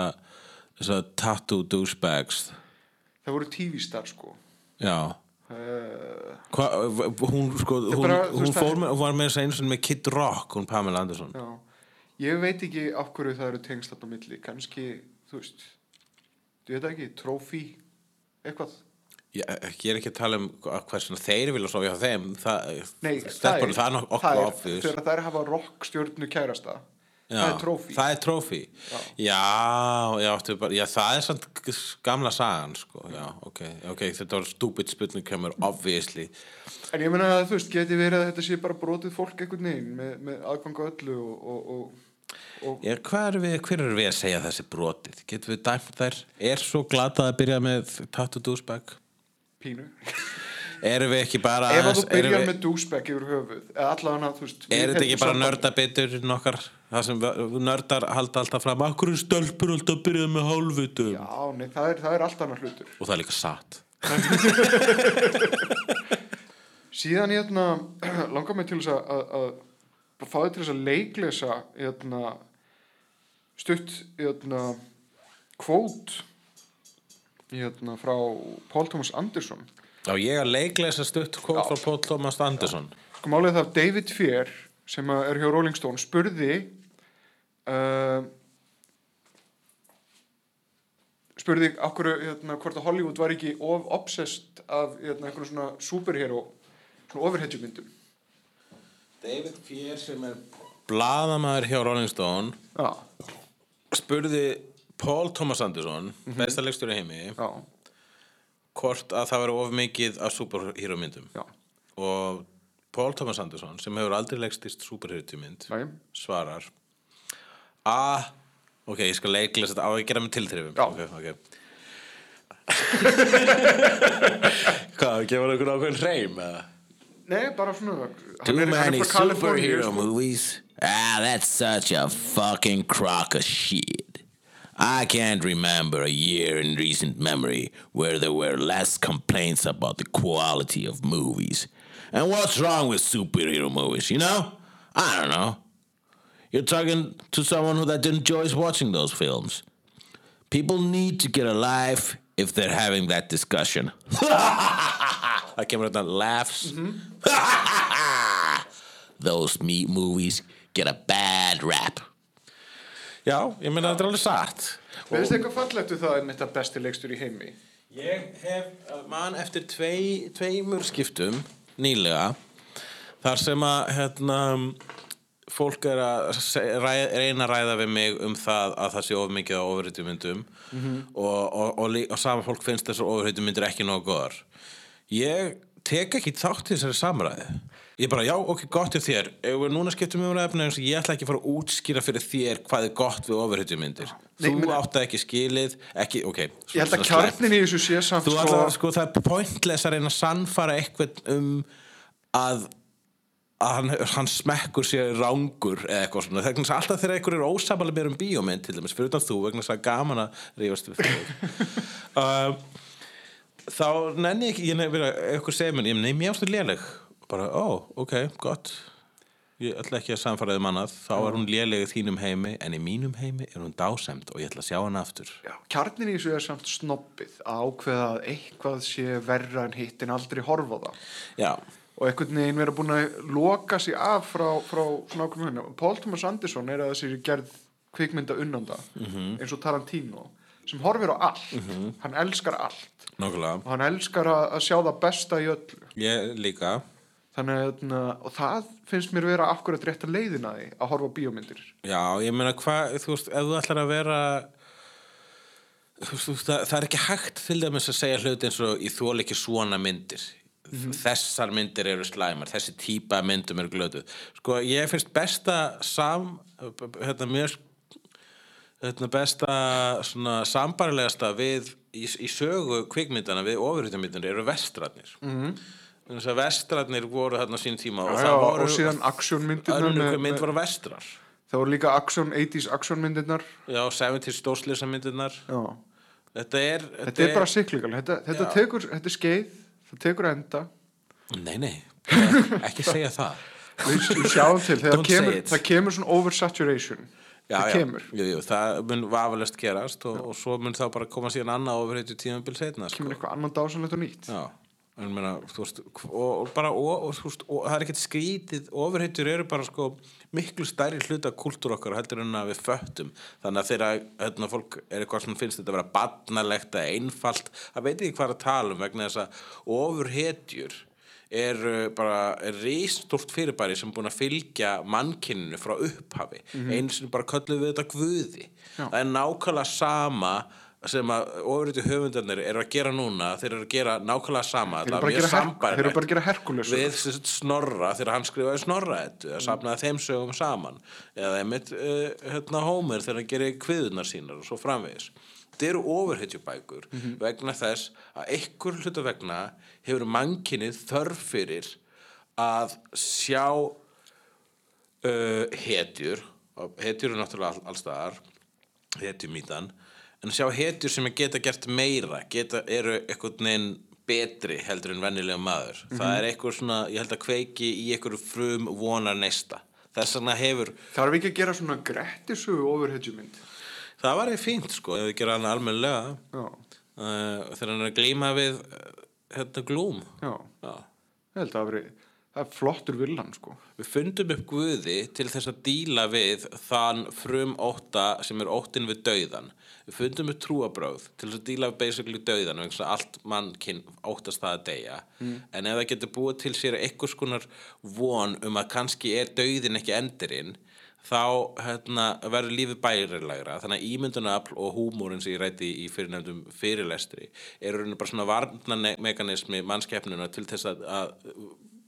þessa tattoo douchebags. Það voru TV-star sko. Já. Uh, Hva, hún sko hún, bara, hún veist, fór með, hún var með þess eins og með Kid Rock hún Pamela Anderson. Já. ég veit ekki af hverju það eru tengst þarna á milli. Kannski, þú veist þú veit ekki, trófí eitthvað ég, ég er ekki að tala um hversin þeir vilja sofa hjá þeim. Það, Nei, það er, þegar þær hafa rock stjórnu kærasta það er trófi Það er trófi Já, já, bara, já það er samt gamla sagan sko. já, ok, ok, þetta var stúpid spurning kemur, obviously. En ég meina að þú veist, geti verið að þetta sé bara brotið fólk einhvern veginn með, með aðganga öllu og, og, og, og er, hvað er við, hver er við að segja þessi brotið? Getum við dæmt þær? Er svo glatað að byrja með tattoo douchebag pínu. Erum við ekki bara Ef að þú byrjar við- með douchebag yfir höfuð eða allavega, þú veist Er þetta ekki bara nördabitur nokkar? Það sem nördar halda alltaf fram Akkur stelpur alltaf að byrja með hálfvitum? Já, nei, það er, það er allt annar hlutur. Og það er líka satt. Síðan hérna langar mig til þess að, að, að fá þið til þess að leiklesa hérna stutt hérna kvót hérna frá Paul Thomas Anderson. Já, ég að leikleisa stutt kvót Já. frá Paul Thomas Anderson. Sko málið er það að David Fear sem er hjá Rolling Stone spurði uh, spurði okkur hérna, hvort að Hollywood var ekki of obsessed af hérna, einhvern svona superhero svona overhedjumyndum David Fier sem er Blaðamaður hjá Rolling Stone já, spurði Paul Thomas Anderson besta leikstur í heimi já, hvort að það veri of mikið af superhero myndum já, og Paul Thomas Anderson sem hefur aldrei leikstist superhero mynd já, svarar A ok, ég skal leiklega þetta á að gera með tilþrifum Já. ok, ok hvað, gefur einhvern ákveðin hreim eða? nei, bara svona Too hann er- many superhero sko. movies. Ah, that's such a fucking crock of shit. I can't remember a year in recent memory where there were less complaints about the quality of movies. And what's wrong with superhero movies, you know? I don't know. You're talking to someone who that enjoys watching those films. People need to get a life if they're having that discussion. Það kemur þetta laughs. Those meat movies get a bad rap. Já, ég meina þetta er alveg satt. Veist þið eitthvað fallegt við það er mitt að besti leikstur í heimi? Ég hef mann eftir tvei, tveimur skiptum nýlega þar sem að hérna, fólk er að reyna að ræða við mig um það að það sé of mikið á ofurhættumyndum og, og, og, lí- og sama fólk finnst þessar ofurhættumyndir ekki nógu góðar. Ég tek ekki þátt í þessari samræði. Ég bara, já, ok, gott er þér. Við núna skiptum um ræðefni eins og ég ætla ekki að fara að útskýra fyrir þér hvað er gott við ofurhættumyndir. Þú átt það ekki skilið, ekki, ok. Ég held að kjarnin í þessu sé samt Þú ætlar að sko það er pointless að reyna að sannfara eitthvað um að að hann, hann smekkur sér rángur eða eitthvað svona, þegar alltaf þegar einhver er ósamali mér um bíómynd til dæmis, fyrir utan þú vegna þess að gaman að rífast við uh, þá nenni ég ekki ég nefnir að eitthvað mér, ég nefnir mér ástu léleg bara, ó, ok, gott. Ég ætla ekki að samfara þið mannað þá er hún léleg í þínum heimi en í mínum heimi er hún dásemd og ég ætla að sjá hann aftur. Já, kjarnin í þessu er samt snobbið að ákveða að eitthvað sé verra en hitt en aldrei horfa það. Já, og einhvern veginn vera búin að loka sig af frá, frá svona ákveðum hérna Paul Thomas Anderson er að þessi gerð kvikmynda unnanda Mhm. eins og Tarantino sem horfir á allt. Hann elskar allt. Nokkulega og hann elskar að sjá það besta í öllu. Ég líka þannig að hérna, og það finnst mér vera akkurat rétt að leiðina því að horfa bíómyndir. Já, ég meina hvað, þú veist, ef þú ætlar að vera þú veist, þú veist, það, það er ekki hægt til dæmis að segja hluti eins og ég þól ekki svona myndir. Þessar myndir eru slæmar þessi típa myndum eru glötuð. Sko, ég finnst besta sam, hérna, mér hérna, besta svona sambarilegasta við í, í sögu kvikmyndana við ofurhýttamyndir eru vestrarnir. Mm. Þess að vestrarnir voru þarna á sín tíma og Já, það já, voru og síðan actionmyndirnar önnur mynd voru vestrar. Það voru líka action, 80s actionmyndirnar Já, 70 stórsleisa myndirnar já. Þetta er Þetta er bara siklíkal, þetta, þetta tekur, þetta er skeið, það tekur enda, Nei, nei, ekki segja það. Við, við sjáum til, say kemur, það kemur svona oversaturation, Já, það já, kemur, jú, jú, það mun vafalest gerast og, og svo mun þá bara koma síðan annað ofurheitu tímabil setna sko. kemur eitthvað annan dásanlegt og nýtt. Já, meina, þú veist og, bara, og, og, veist, og það er ekkert skrítið ofurheitur eru bara sko miklu stærri hluta kultúr okkar heldur en að við föttum. Þannig að þegar hérna, fólk er eitthvað sem finnst þetta að vera barnalegt eða einfalt það veit ekki hvað er að tala um vegna þess að ofurhetjur eru bara er rístúrt fyrirbæri sem er búin að fylgja mannkinninu frá upphafi. Eins og bara kölluð við þetta guði. Já. það er nákvæmlega sama sem að ofuriti höfundarnir eru að gera núna þeir eru að gera nákvæmlega sama Þeir eru bara að gera Her- sambærilegt þeir eru bara að gera Hercules sögur. við snorra þegar hann skrifaði snorra þetta Mm. að safnaði þeim sögum saman eða einmitt uh, hérna Homer þegar hann gerir kviðunar sínar og svo framvegis þetta eru ofurhetjubækur Mhm. vegna þess að einhver hluta vegna hefur mannkinnið þörf fyrir að sjá uh, hetjur hetjur eru náttúrulega all, allstaðar hetjumítan en að sjá hetjur sem geta gert meira geta, eru einhvern veginn betri heldur en vennilega maður. Það er eitthvað svona, ég held að kveiki í einhverju frum vonar neista þess vegna hefur, Þarf ekki að gera svona grettisögu overhedjumynd? það var eitthvað fínt sko, ef við gera hann almennilega. Já, uh, þegar hann er að glíma við uh, hérna glúm. Já, já. Held að það veri, það er flottur villan, sko. Við fundum upp Guði til þess að díla við þann frum ótta sem er óttin við dauðan. Við fundum upp trúabröð til þess að díla basically dauðan vegna þess að allt mannkinn óttast það að deyja. En ef það getur búið til sér einhvers konar von um að kannski er dauðin ekki endurinn, þá hérna, verður lífið bærilegra. Þannig að ímyndunafl og húmórin sem ég rætti í fyrirnefndum fyrirlestri er raunin bara svona varnamekanismi mannskeppnuna til þess að, að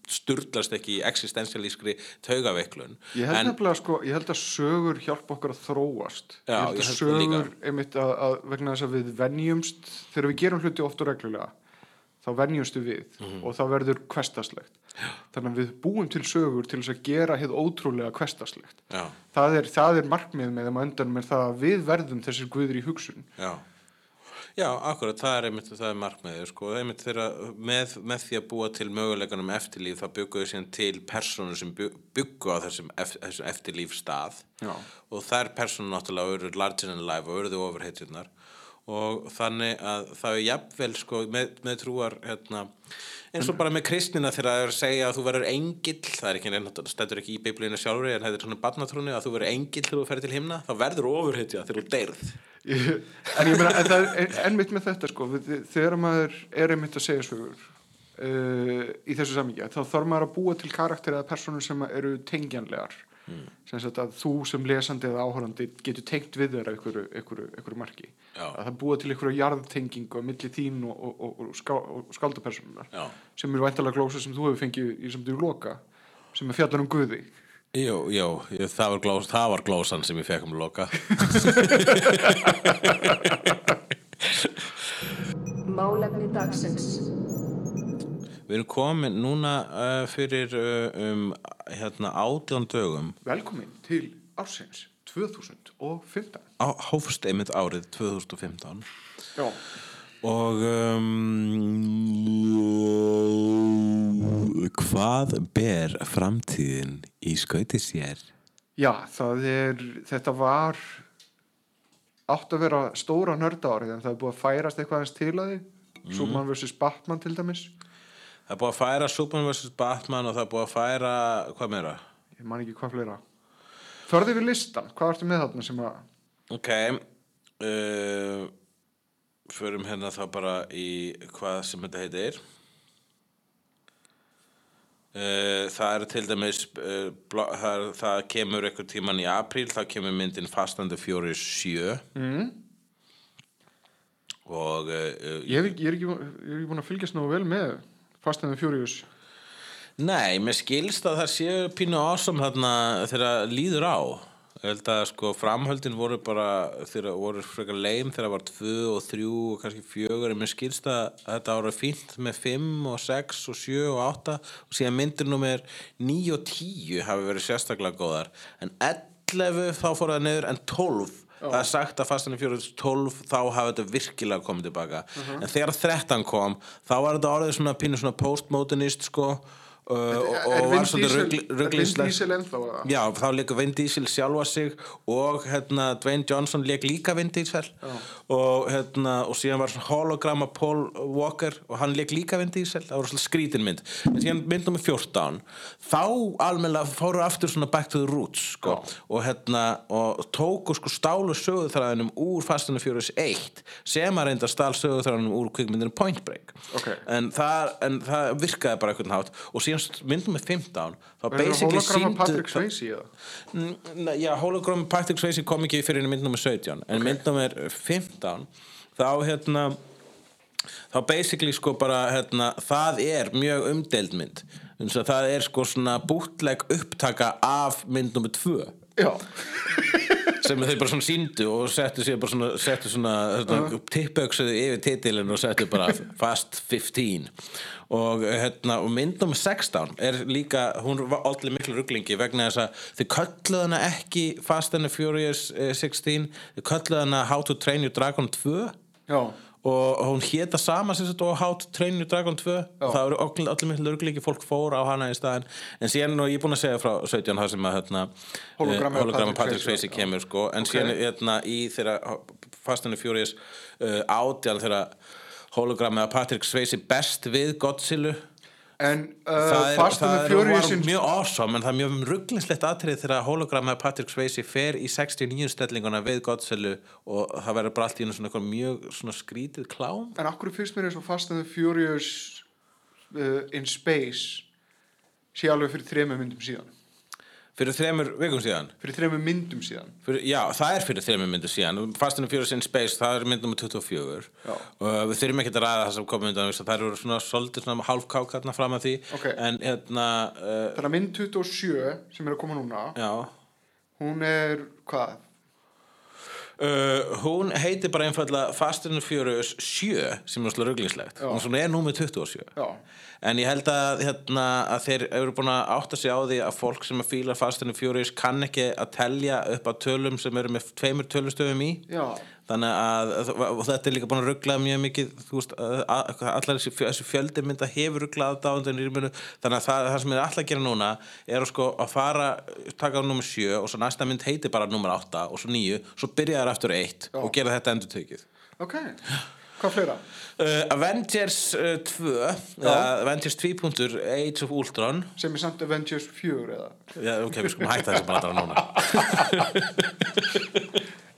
sturlast ekki í existensialískri taugaveiklun Ég held en nefnilega, sko, ég held að sögur hjálpa okkur að þróast. Já, ég held ég að held það sögur, líka. einmitt að, að vegna þess að við venjumst, þegar við gerum hluti oft og reglulega, þá venjumstu við Mhm. og það verður kvestaslegt. Þannig að við búum til sögur til þess að gera hér ótrúlega kvestaslegt. já, Það er, það er markmið með þeim að endanum er það að við verðum þessir guður í hugsun. já Já, akkurat, það er einmitt, það er markmiðið, sko, einmitt þeirra, með, með því að búa til möguleikanum eftirlíf, þá bygguðu síðan til persónur sem bygg- byggu á þessum, þessum eftirlíf stað Já. og þær persónur náttúrulega eru larger than life og eruðu ofurheitjurnar og þannig að það er jafnvel, sko, með, með trúar, hérna, eins og bara með kristina þegar það er að segja að þú verður engill, það er ekki það stendur ekki í biblíinu sjálfri, en þetta er svona barnatrúni að þú verður engill þegar þú ferð til himna, þá verður ofurheitja þegar þú deyrð. En ég meina, en það er ennmitt með þetta sko, þegar maður er einmitt að segja sögur uh, í þessu samíkja, þá þarf maður að búa til karakter eða personur sem eru tengjanlegar sem sagt að þú sem lesandi eða áhorandi getur tengt við þeirra einhverju, marki Já. að það búa til einhverju jarðtengingu á milli þín og, og, og, og, ská, og skáldapersonunar Já. sem eru væntalega glósa sem þú hefur fengið í þú loka sem er fjallar um guði Jú, jú, ég- það var, glós, það var glósan sem ég fekk um loka. Málefni dagsins. Við erum komin núna uh, fyrir uh, um hérna átján dögum. Velkomin til ársins 2015 á hófst einmitt árið 2015 Já, og um, hvað ber framtíðin í skauti sér? Já, það er, þetta var átt að vera stóra nörda árið en það er búið að færast eitthvað aðeins til að því. Superman vs. Batman til dæmis Það er búið að færa Superman vs. Batman og það er búið að færa, hvað meira? ég man ekki hvað fleira Förði við listan, hvað ertu með þarna sem að Ok, uh, förum hérna þá bara í hvað sem þetta heitir. Uh, það er til dæmis, uh, það, það kemur einhver tíman í apríl, þá kemur myndin Fast and the Furious 7 mm. og uh, ég, ekki- ég, er ekki, ég ekki búin að fylgjast nú vel með Fast and the Furious Nei, mér skilst að það séu pínu ásum þarna þegar líður á. Ég held að sko framhöldin voru bara þegar voru frekar leim þegar það var tvö og þrjú og kannski fjögur en mér skilst að þetta voru fínt með fimm og sex og sjö og átta og síðan myndir nummer níu og tíu hafi verið sérstaklega góðar en 11 þá fór það niður en 12 það er sagt að Fast and the Furious 12 þá hafi þetta virkilega komið tilbaka en þegar 13 kom þá var þetta orðið svona pínu svona postmodernist sko. uh, og, Er og var svolítið eða? Já, þá leikur Vin Diesel sjálfa sig og hérna, Dwayne Johnson leik líka Vin Diesel. Og, hérna, og síðan var hologramma Paul Walker og hann leik líka Vin Diesel. Það var svona skrítin mynd. En síðan mynd nummer 14 þá almennilega fóru aftur svona back to the roots sko, og, hérna, og tóku sko stálu söguþræðinum úr Fast and the Furious 1 sem að reynda stál söguþræðinum úr kvikmyndinu Point Break. Ok. en, það, en það virkaði bara einhvern hátt. Og síðan mynd nummer 15 þá Er það basically hologramma sýndu Patrick Swayze eða? Mm, Já, hologram Patrick Swayze kom ekki fyrir í mynd nummer 17 en mynd nummer 15 þá hérna þá basically sko bara hérna, það er mjög umdeild mynd. Það er sko svona bútleg upptaka af mynd nummer 2 Já, sem þau bara svona síndu og settu svona, settu svona, svona tippöksuðu yfir titilin og settu bara Fast 15 og, hérna, og mynd nummer 16 er líka, hún var allir miklu rugglingi vegna þess að þau kölluðu hana ekki Fast and the Furious eh, 16 þau kölluðu hana How to Train Your Dragon 2 já, og hún héta sama sem þetta og How to Train Your Dragon 2 og það eru allir, allir miklu rugglingi fólk fór á hana í staðin en síðan og ég er búin að segja frá 17 það sem að hérna, eh, af hologrammi Patrick Swayze, kemur sko, en síðan hérna, í þeirra Fast and the Furious uh, átján þeirra hologrammi af Patrick Swayze best við Godzilla. En uh, það er, Fast and það the er Furious var mjög awesome en það er mjög rugglinslegt atrið þegar hologrammi af Patrick Swayze fer í 69 stellinguna við Godzilla og það verður bara allt í svona mjög svona skrítið klám. En akkur fyrst mér eins og Fast and the Furious uh, in Space sé alveg fyrir þremur myndum síðan fyrir þremur vikum síðan. Fyrir þremur myndum síðan. Fyrir, já, það er fyrir þreymur myndu síðan. Fast and the Furious in Space, það er mynd nummer 24 Já. og við þurfum ekki að ræða það sem komum myndan, það eru svona svolítið svona hálfkák þarna fram að því. Ok. en hérna uh, Þannig að mynd 27 sem er að koma núna já. hún er, hvað? Uh, hún heitir bara einfallega Fast and the Furious 7 sem er slúið rugglingslegt svona er númer 27 Já, en ég held að, hérna, að þeir eru búin að átta sig á því að fólk sem að fíla Fast and Furious kann ekki að telja upp á tölum sem eru með tveimur tölustöfum í. Já, þannig að þetta er líka búin að ruggla mjög mikið veist, að- að- allar þessi, fjö- þessi fjöldi mynda hefur rugglað rýmunu þannig að það, það sem er alltaf að gera núna er að, sko, að fara, taka á nummer 7 og svo næsta mynd heitir bara nummer 8 og svo 9, svo byrja þær aftur 1 og gera þetta endur tökið ok Hvað fleira? uh, Avengers uh, 2 eða Avengers 2. Age of Ultron. Sem er samt Avengers 4 eða? Já, ok, við skulum hætta þessi bara núna.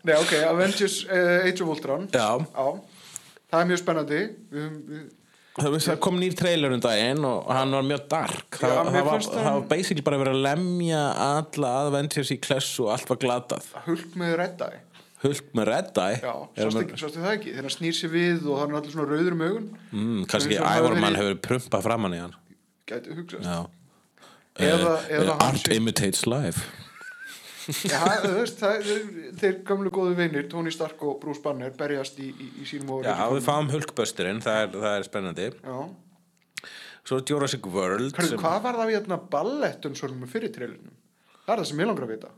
Nei, ok, Avengers Age of Ultron. Já, Það er mjög spennandi. Við, höfum- við, Það kom nýr trailer um daginn og hann var mjög dark. Það, Já, það, var, hann- það var basically bara verið að lemja alla Avengers í klessu og allt var glatað. Hulk með Red Eye Hulk með Red Eye. Já, Er sástu, það ekki? Þegar hann snýr sér við og hann er allir svona rauður um augun. Mm, hann Man verið- hefur prumpað framann í hann. Gæti hugsast. Já. Eða, Eh, eða eh, hann Art imitates life. Já, þú veist, það, þeir- þeir gamlu góðu vinir, Tony Stark og Bruce Banner berjast í, í, í sínum Já, við fáum Hulkbusturinn, það er, það er spennandi. Já, Svo Jurassic World Hörru, sem- hvað var það við hérna ballettun svona með fyrir trailernum? Það er það sem ég langar að vita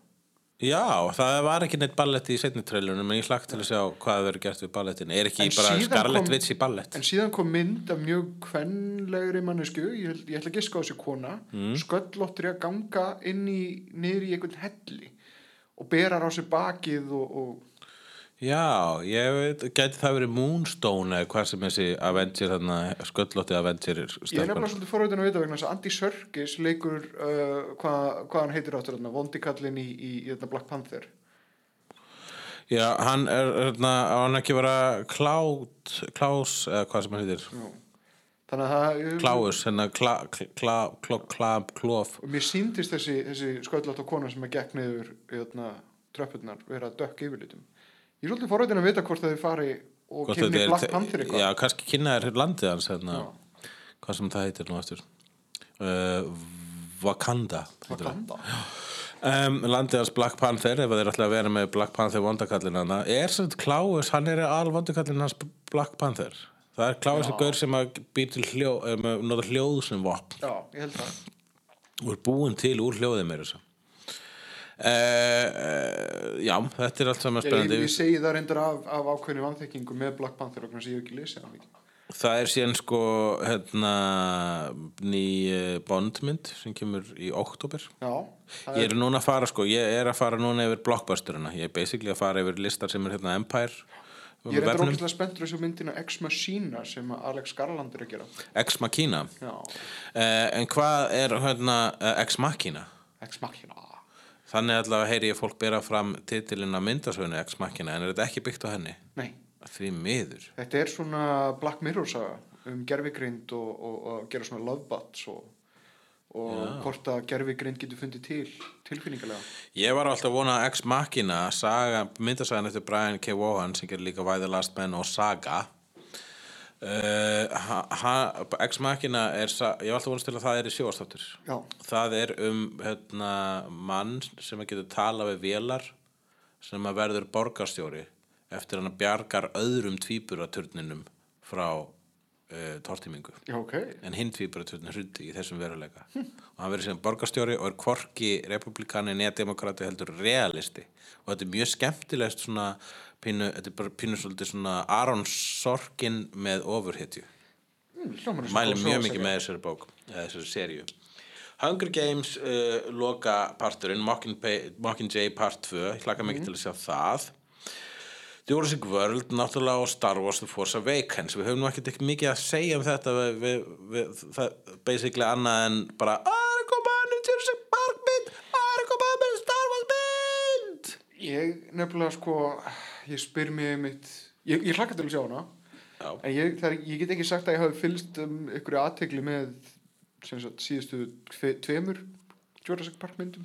Já, það var ekki neitt ballett í setni trailunum en ég hlagt til að sjá hvað verður gert við ballettin Er ekki En bara kom- Witch í ballett? En síðan kom mynd af mjög kvenlegri mannesku, ég, ég ætla að giska á þessi kona, mm. sköllóttir að ganga inn í, niður í einhvern helli og berar á sér bakið og, og Já, ég veit, gæti það verið Moonstone eða hvað sem þessi Avenger þarna, sköllótti Avenger er ég er nefnilega svolítið forveitin að vita vegna þess að Andy Serkis leikur, uh, hvað, hvað hann heitir áttur þarna, vondikallin í, í, í þarna Black Panther. Já, hann er, hérna, á hann ekki vera Cloud, Klaus, eða hvað sem hann heitir Já. Þannig að það... Klaus, hérna, Kla, Kla, Kla, Klof Og mér síndist þessi, þessi sköllótt kona sem að gekk niður í þarna tröppurnar vera dökk yfirlitum. Ég er svolítið forveitin að vita hvort það þið fari og Hvort kynni er- Black Panther eitthvað. Já, kannski kynna er landið hans, hérna Hvað sem það heitir nú aftur uh, Wakanda heitir það. Wakanda. Um, landið hans Black Panther ef þeir ætla að vera með Black Panther vondakallin hana er sem sagt Klaus, hann er al vondakallin hans Black Panther það er Klaus er gaur sem að býr til hljó um, hljóð sem vopn Já, ég held það. og er búin til úr hljóðið meira þess uh, uh, já, þetta er allt saman Ég, spennandi ég segi það reyndar af, af ákveðinu vanþekkingu með Black Panther og að ég ekki lesið það. Það er síðan sko hérna ný eh, bondmynd sem kemur í oktober Já, Ég er núna að fara sko, ég er að fara núna yfir blockbusterina, ég er basically að fara yfir listar sem er hérna Empire Ég er eitthvað ógæslega spenntur þessu myndina Ex Machina sem Alex Garland er að gera. Ex Machina Já, uh, En hvað er hérna Ex Machina? Ex Machina. Þannig allavega heyri ég fólk bera fram titilinn af myndasögunni Ex Machina en er þetta ekki byggt á henni? Nei, Því miður þetta er svona Black Mirror saga um gerfigrind og, og, og gera svona lovebots og, og hvort að gerfigrind getur fundið til tilfinningarlega. Ég var alltaf að vona að saga, myndasagan eftir Brian K. Vaughan sem gerir líka Why the Last Man og Saga uh, Ex Machina er ég var alltaf vonast til að það er í sjóastáttur það er um hérna, mann sem getur tala við vélar sem að verður borgarstjóri eftir hann að bjargar öðrum tvíburaturninum frá uh, tortímingu. Já, ok. en hinn tvíburaturnin hrundi í þessum veruleika. Og hann verður sem borgarstjóri og er hvorki republikani neða demokrati heldur realisti. Og þetta er mjög skemmtilegt svona pínu, þetta er bara pínu svolítið svona Aron Sorkin með ofurhetju. Mm, mæli mjög mikið með þessari bók eða þessari seríu. Hunger Games uh, loka parturinn Mockingjay, part 2 ég hlaka mikið til að sjá það. Jurassic World náttúrulega og Star Wars The Force Awakens. Við höfum nú ekkert ekki mikið að segja um þetta við, við, við, það, basically annað en bara "Ah, Það er að koma önnur Jurassic Park mynd Það er að koma önnur Star Wars mynd Ég nefnilega sko, ég spyr mig mitt, ég, ég hlakka til að sjá hana, Já, en ég, það, er- ég get ekki sagt að ég hafi fylgst um ykkur aðtegli með sagt, síðustu tve, tveimur Jurassic Park myndum.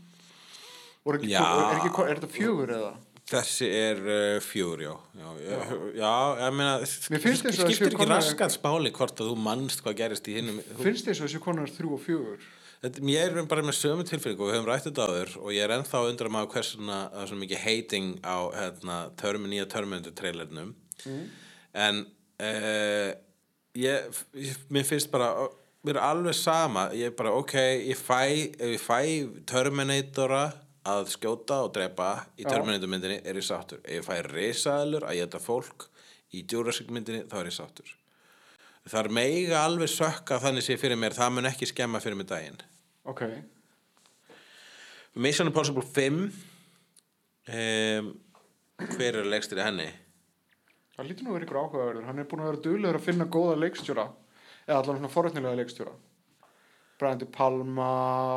Er, ekki, er, ekki, er þetta fjögur eða? Þessi er uh, fjögur, já. Já, já, já ég meina, Mér skiptir ekki raskans máli hvort að þú mannst hvað gerist í hinnum. Finnst þess að þessi konar þrjú og fjögur? Ég er bara með sömu tilfinningu og við höfum rætt þetta áður og ég er ennþá að undra maður hversuna það er svo mikið hating á hérna, törmi, nýja Terminator trailernum. En uh, ég, mér finnst bara mér er alveg sama. Ég er bara ok, ég fæ ef ég fæ Terminatora að skjóta og drepa í. Terminator myndinni er ég sáttur. Ef ég fæ risaðalur að geta fólk í Jurassic myndinni þá er ég sáttur. Það er meiga alveg sökka þannig sé fyrir mér, það mun ekki skemma fyrir mig daginn Ok, Mission Impossible 5 um, hver er leikstir í henni? það lítur nú að vera ykkur áhugaverður. Hann er búin að vera duglegur að finna góða leikstjóra, eða allan svona forrætnilega leikstjóra. Brian De Palma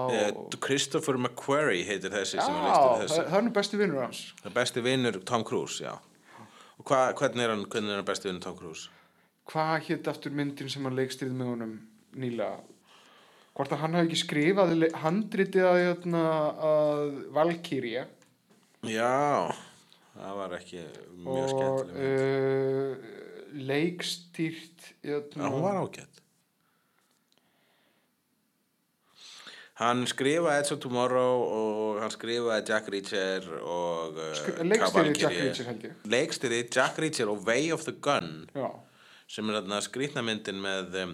og... Uh, Christopher McQuarrie heitir þessi Já, sem er leikstir það, þessi það er nú besti vinnur hans. það er besti vinnur Tom Cruise, já og hva, hvernig, er hann, hvernig er hann besti vinnur Tom Cruise? Hvað hétt aftur myndin sem hann leikstýrði með honum nýlega? Hvort að hann hafi ekki skrifað handritið að, hérna, að Valkyria Já, það var ekki mjög og skemmtileg mynd. uh, leikstýrt Já, hérna, var ágætt Hann skrifaði Edge of Tomorrow og hann skrifaði Jack Reacher og uh, leikstýrði Jack. Reacher, held ég. Leikstýrði Jack Reacher og Way of the Gun Já, sem er þarna skrýtna myndin með um,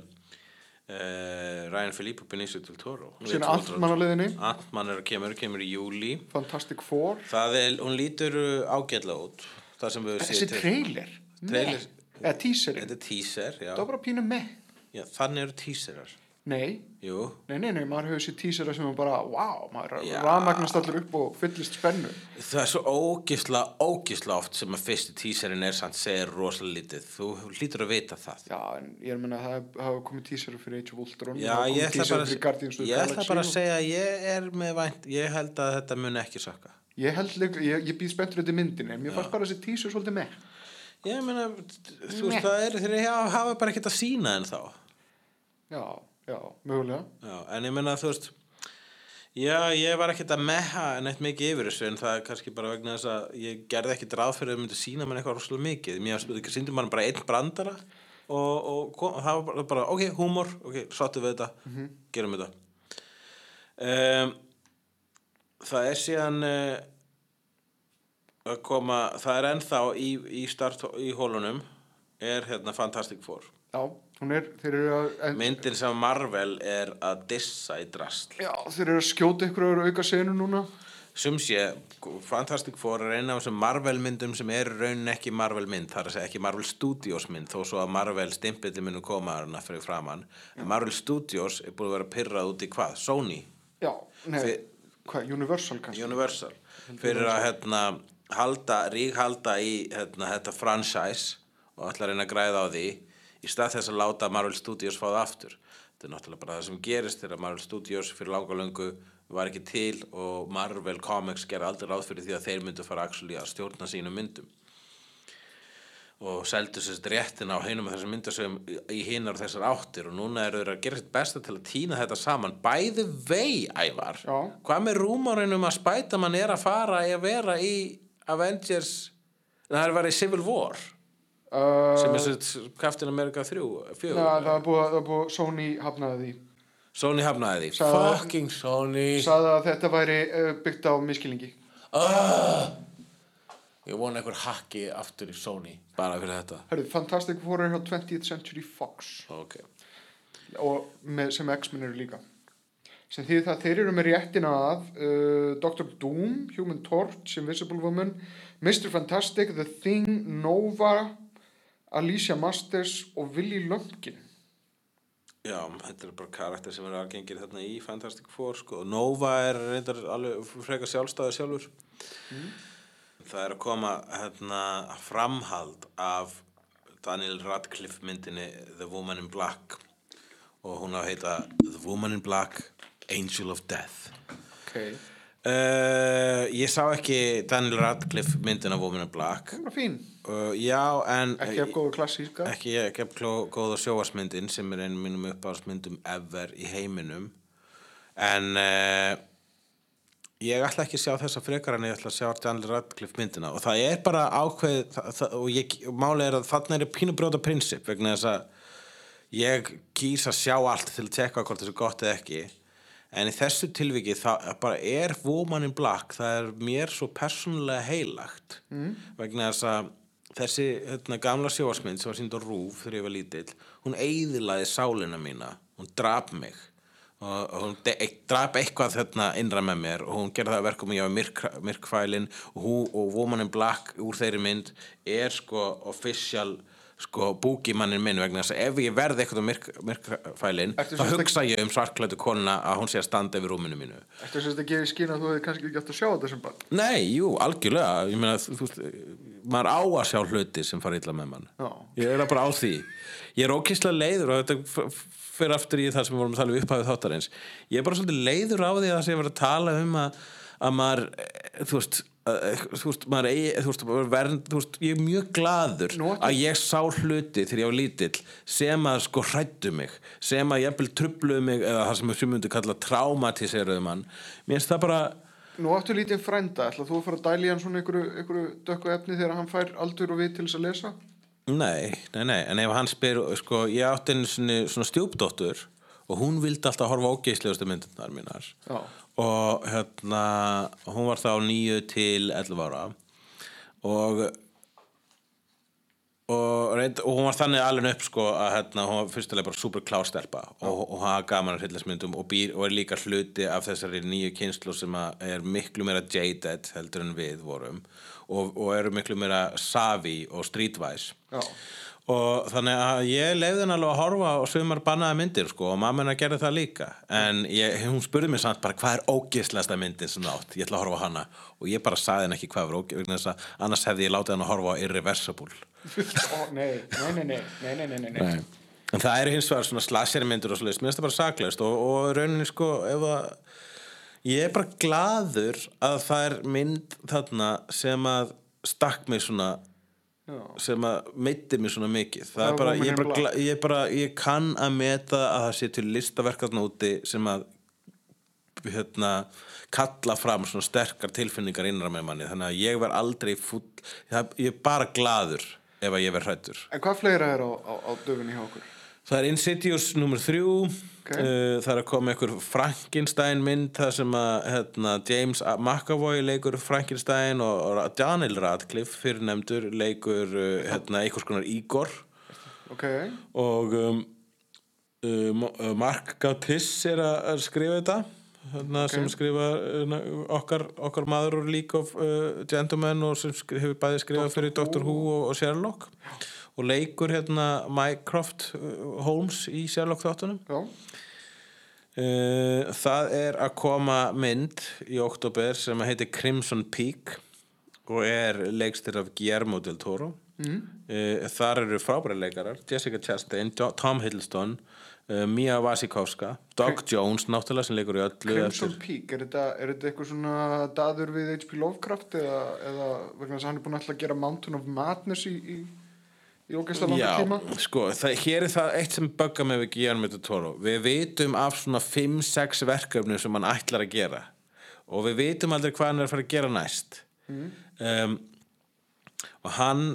uh, Ryan Philippe og Benicio del Toro. Síðan Antman á liðinni Antman er að kemur, kemur í júli Fantastic Four. Er, hún lítur uh, ágætlega út. Þessi trailer, Trailer- eða teaserinn? Þetta er teaser, já. Það var bara pínu með já þannig eru teaserar. Nei, jú, nei, nei, nei, maður hefur sér teasera sem er bara, wow, maður Já. rafmagnast allir upp og fyllist spennu. Það er svo ógisla ógisla oft sem að fyrsti teaserin er samt segir rosalega lítið. Þú hlýtur að vita það. Já, en ég er að menna að það hafa komið teaser fyrir Age of Ultron Já, ég ætla bara, ég ætla bara að segja að ég er með vænt, ég held að þetta mun ekki sökka. Ég held líka, ég, ég býð spenntur þetta myndinni en mér fannst bara þessi teaser svolítið með Ég meina, þú veist, það er að. Já, mögulega Já, en ég meina, þú veist, já, ég var ekkert að meha neitt mikið yfir þessu en það er kannski bara vegna þess að ég gerði ekkert ráð fyrir að þau myndi sína mér eitthvað rosalega mikið. Mér síndum maður bara einn brandara og, og, og það var bara, ok, húmor, ok, sáttu við þetta, gerum þetta. Um, það er síðan uh, að koma, það er ennþá í, í start í hólunum er hérna Fantastic Four Já, er, eru að en, myndin sem Marvel er að dissa í drast Já, þeir eru að skjóta ykkur auka senu núna. Sum sé Fantastic Four er eina af þessum Marvel myndum sem er raunin ekki Marvel mynd það er að segja ekki Marvel Studios mynd þó svo að Marvel stimpilli munu koma hana fyrir framann en Marvel Studios er búin að vera pyrrað út í hvað? Sony? Já, nei, Þi- hvað, Universal kannski? Universal. Fyrir að hérna, halda, ríkhalda í hérna, þetta franchise og ætla að reyna að græða á því í stað þess að láta Marvel Studios fá það aftur. Þetta er náttúrulega bara það sem gerist þegar Marvel Studios fyrir langa löngu var ekki til og Marvel Comics gerði aldrei ráð fyrir því að þeir myndu fara að stjórna sínum myndum. Og seldu sérst réttin á hinum þessar myndasögum í hinar þessar áttir. Og núna eru þeir að gera sitt besta til að týna þetta saman. Bæði vei, Ævar Já. hvað með rúmárinn um að spæta mann er að fara að vera í Avengers það er að vera í Civil War uh, sem er sérst Captain America 3 4 Já, það er búið, Sony hafnaði því. Sony hafnaði því. Fucking Sony. Sagði að þetta væri uh, byggt á miskilingi ah! ég vona einhver hakki aftur í Sony bara fyrir þetta. Hörðu, Fantastic Four er hjá 20th Century Fox. Ok. Og með, sem X-Men eru líka. Sem þýðir það að þeir eru með réttina að uh, Dr. Doom, Human Torch Invisible Woman, Mr. Fantastic The Thing, Nova Alicia Masters og Willy Lumpkin Já, þetta er bara karakter sem er algengir þarna í Fantastic Four sko. Nova er reyndar alveg frekar sjálfstæður sjálfur. Það er að koma hérna, framhald af Daniel Radcliffe myndinni The Woman in Black. Og hún á að heita The Woman in Black Angel of Death. Okay. Uh, Ég sá ekki Daniel Radcliffe myndina Woman in Black. Það var fín, uh, Já, en ekki af góðu klassíska. ekki ekki af góða sjóasmyndin sem er einu mínum uppáhaldsmyndum ever í heiminum. En uh, ég ætla ekki að sjá þessa frekar en ég ætla að sjá Daniel Radcliffe myndina. Og það er bara ákveð það, það, og ég, og málið er að þarna er pínu brjóta prinsip vegna þess að ég kýs að sjá allt til að tekka hvort þessu gott eða ekki en í þessu tilviki það bara er Woman in Black það er mér svo persónulega heilagt. Mm. vegna þess að þessi hérna, gamla sjóasmynd sem var sínd á rúf þegar ég var lítill hún eyðilaði sálina mína. Hún drap mig. Og og hún eitt- drap eitthvað þarna innra með mér og hún gerði það að verkum ég var myrk, myrkfælin og, og Woman in Black úr þeirri mynd er sko official sko búkimannin minn vegna þess að ef ég verði eitthvað á myrk, myrkfælin þá hugsa ég um svartklætu konuna að hún sé að standa yfir rúminu mínu. Ertu sem þetta gefið skýna að þú hefði kannski ekki átt að sjá þetta sem bara Nei, jú, algjörlega. Ég meina, þú, veist, maður á að sjá hluti sem fara illa með mann. Já. ég er bara á því. Ég er ókýrslega leiður og þetta fyrir aftur í það sem við vorum að tala um upphafið þáttarins. Ég er bara svolítið leiður á því að um að, að maður eh, veist þú veist, maður eigi, þú veist, vernd, þú veist, ég er mjög glaður Nú, að ég sá hluti þegar ég var lítill sem að sko hrættu mig sem að jafnvel trubluðu mig eða það sem við myndi kalla traumatiseruðu mann mér finnst það bara Nú áttu lítið frænda, ætla þú að fara að dæli hann svona einhverju, einhverju dökku efni þegar hann fær aldur og við til þess að lesa? Nei, nei, nei, en ef hann spyr, sko, ég átti einu svona, stjúpdóttur og hún vildi alltaf horfa ógeislegustu myndirnar mínar Já. Og hérna, hún var þá 9 til 11 ára. Og og, reynd, og hún var þannig alveg upp sko að hérna, hún var fyrstulega bara super klástelpa og, og hann hafa gaman að hryllismyndum og, býr, og er líka hluti af þessari nýju kynslu sem er miklu meira jaded heldur en við vorum. Og, og eru miklu meira savvy og streetwise. Já og þannig að ég leiði henn alveg að horfa og sumar bannaða myndir sko og mamma henn að gera það líka. En ég, hún spurði mér samt bara hvað er ógeðslegasta myndin sem nátt, ég ætla að horfa á hana. Og ég bara saði henn ekki hvað var ógeðslegasta annars hefði ég látið henn að horfa á Irreversible. Oh, Nei, nei, nei, nei, nei, nei, nei. En það eru hins vegar svona slashermyndur og slúst, mér finnst það bara saklaust og, og rauninni sko ef að ég er bara gladur að það er mynd þarna sem að stakk mig svona Já. sem að meiti mig svona mikið það Það er bara, ég, bara, ég, bara ég kann að meta að það sé til listaverkarn úti sem að hérna, kalla fram svona sterkar tilfinningar innra með manni þannig að ég verð aldrei fúll ég er bara glaður ef að ég verð hrættur En hvað fleira er á, á, á döfunni hjá okkur? Það er Insidious nummer þrjú. Ok. uh, Það er að koma einhver Frankenstein mynd það sem að hérna, James McAvoy leikur Frankenstein og, og Daniel Radcliffe fyrir nefndur leikur uh, hérna, einhvers konar Igor. Ok, og um, uh, Mo- uh, Mark Gatiss er að, skrifa þetta hérna, sem skrifa hérna, okkar, okkar maður úr League of uh, Gentlemen og sem hefur bæði skrifað fyrir Doctor Who. Og, og Sherlock. Og leikur hérna Mycroft uh, Holmes í Sherlock þáttunum Uh, það er að koma mynd í oktober sem heitir Crimson Peak og er leikstir af Guillermo del Toro mm. þar eru frábæri leikarar Jessica Chastain, Tom Hiddleston uh, Mia Wasikowska Doug Jones náttúrulega sem leikur í öllu Crimson Peak, er þetta, er þetta eitthvað svona daður við H.P. Lovecraft eða, eða vegna þess að hann er búin að gera Mountain of Madness í, í, í ógæslega langa Já, tíma? sko, það, hér er það eitt sem bugga mig við Guillermo del Toro. Við vitum af svona 5-6 verkefni sem hann ætlar að gera. Og við vitum aldrei hvað hann er að fara að gera næst. Um, og hann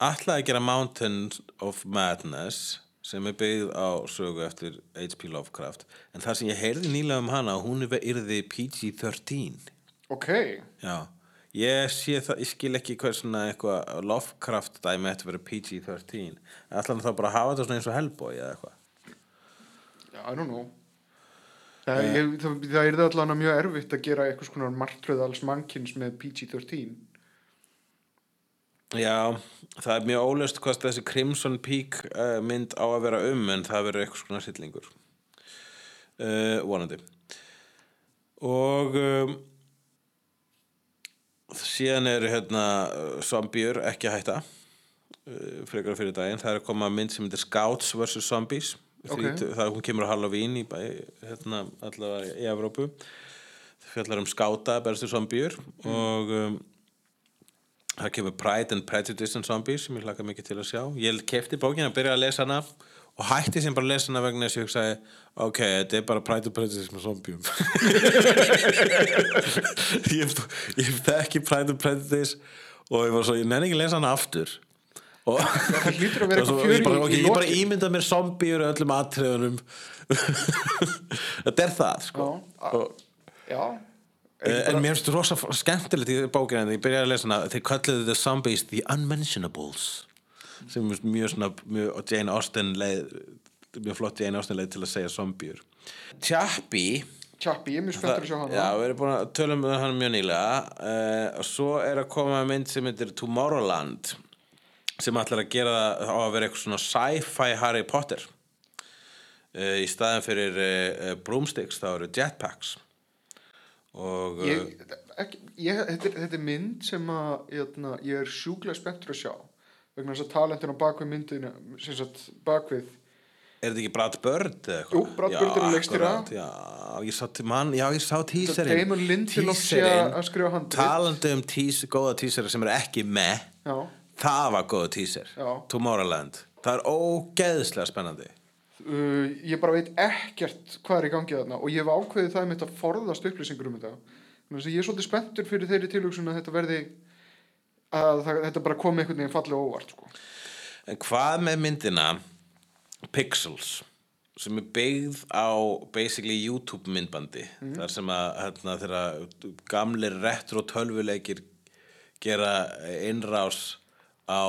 ætlaði að gera Mountain of Madness sem er byggð á sögu eftir H.P. Lovecraft. En það sem ég heyrði nýlega um hana hún er yrði PG-13 Ok, Já, ég sé það, ég skil ekki hvað svona eitthvað Lovecraft dæmi eftir að vera PG-13 ætla hann þá bara að hafa þetta svona eins og Hellboy eða eitthvað? I don't know. Það, ég, það, það er það allan mjög erfitt að gera eitthvað svona martröð alls mannkins með PG-13 Já, það er mjög ólöst hvað þessi Crimson Peak uh, mynd á að vera um en það verður eitthvað svona sillingur uh, vonandi. Og um, síðan eru hérna zombiur ekki að hætta uh, frekar fyrir daginn það er að koma mynd sem heitir Scouts vs. Zombies Ok. Því, það hún kemur á Halloween í bæ, hérna allavega í Evrópu það fjallar um skáta berstu zombiur og um, það kemur Pride and Prejudice and Zombies sem ég hlaka mikið til að sjá ég kefti bókina að byrja að lesa hana og hætti sem bara að lesa hana vegna þess að ég hugsaði ok, þetta er bara Pride and Prejudice með zombium ég, ég þekki Pride and Prejudice og ég var svo, ég nenni ekki að lesa hana aftur. Og Og svo- ég bara, fjör ok, í, í ég bara ímynda mér zombiur og öllum atriðunum. Þetta er það sko. Og, Já, Uh, en mér finnst rosa f- skemmtilegt í bókina en ég byrjaði að lesa hana þeir kölluðu the zombies the unmentionables sem er mjög svona mjög, Jane Austen leið mjög flott Jane Austen leið til að segja zombiur Chappie. Chappie, ég er mjög spenntur að sjá hana. Já, við erum búin að tölum um hann mjög nýlega. Uh, og svo er að koma mynd sem heitir Tomorrowland sem ætlar að gera það á að vera eitthvað svona sci-fi Harry Potter. Uh, í staðin fyrir uh, broomsticks þá eru jetpacks. Og ég, ekki, ég, þetta, þetta er mynd sem að jötna, ég er sjúklega spenntur að sjá vegna þess að talentin á bakvið myndina sem sagt bakvið er þetta ekki Brad Bird eða eitthvað? Jú, Brad Bird er leikstýra. Já, ég sá, til mann, já, ég sá tíserinn Damon Lindelof sé að skrifa handrit. Talandi um tís, góða tíseri sem er ekki með. Já, Það var góða tíser. Tomorrowland. Það er ógeðslega spennandi. Uh, ég bara veit ekkert hvað er í gangi þarna og ég hef ákveðið það mitt að forðast upplýsingur um þetta. Þannig að ég er svolítið spenntur fyrir þeirri tilhugsun að þetta verði að það, þetta bara komi einhvern veginn fallega óvart sko. En hvað með myndina Pixels sem er byggð á basically YouTube myndbandi þar sem að hérna, þeirra gamlir retro tölvuleikir gera innrás á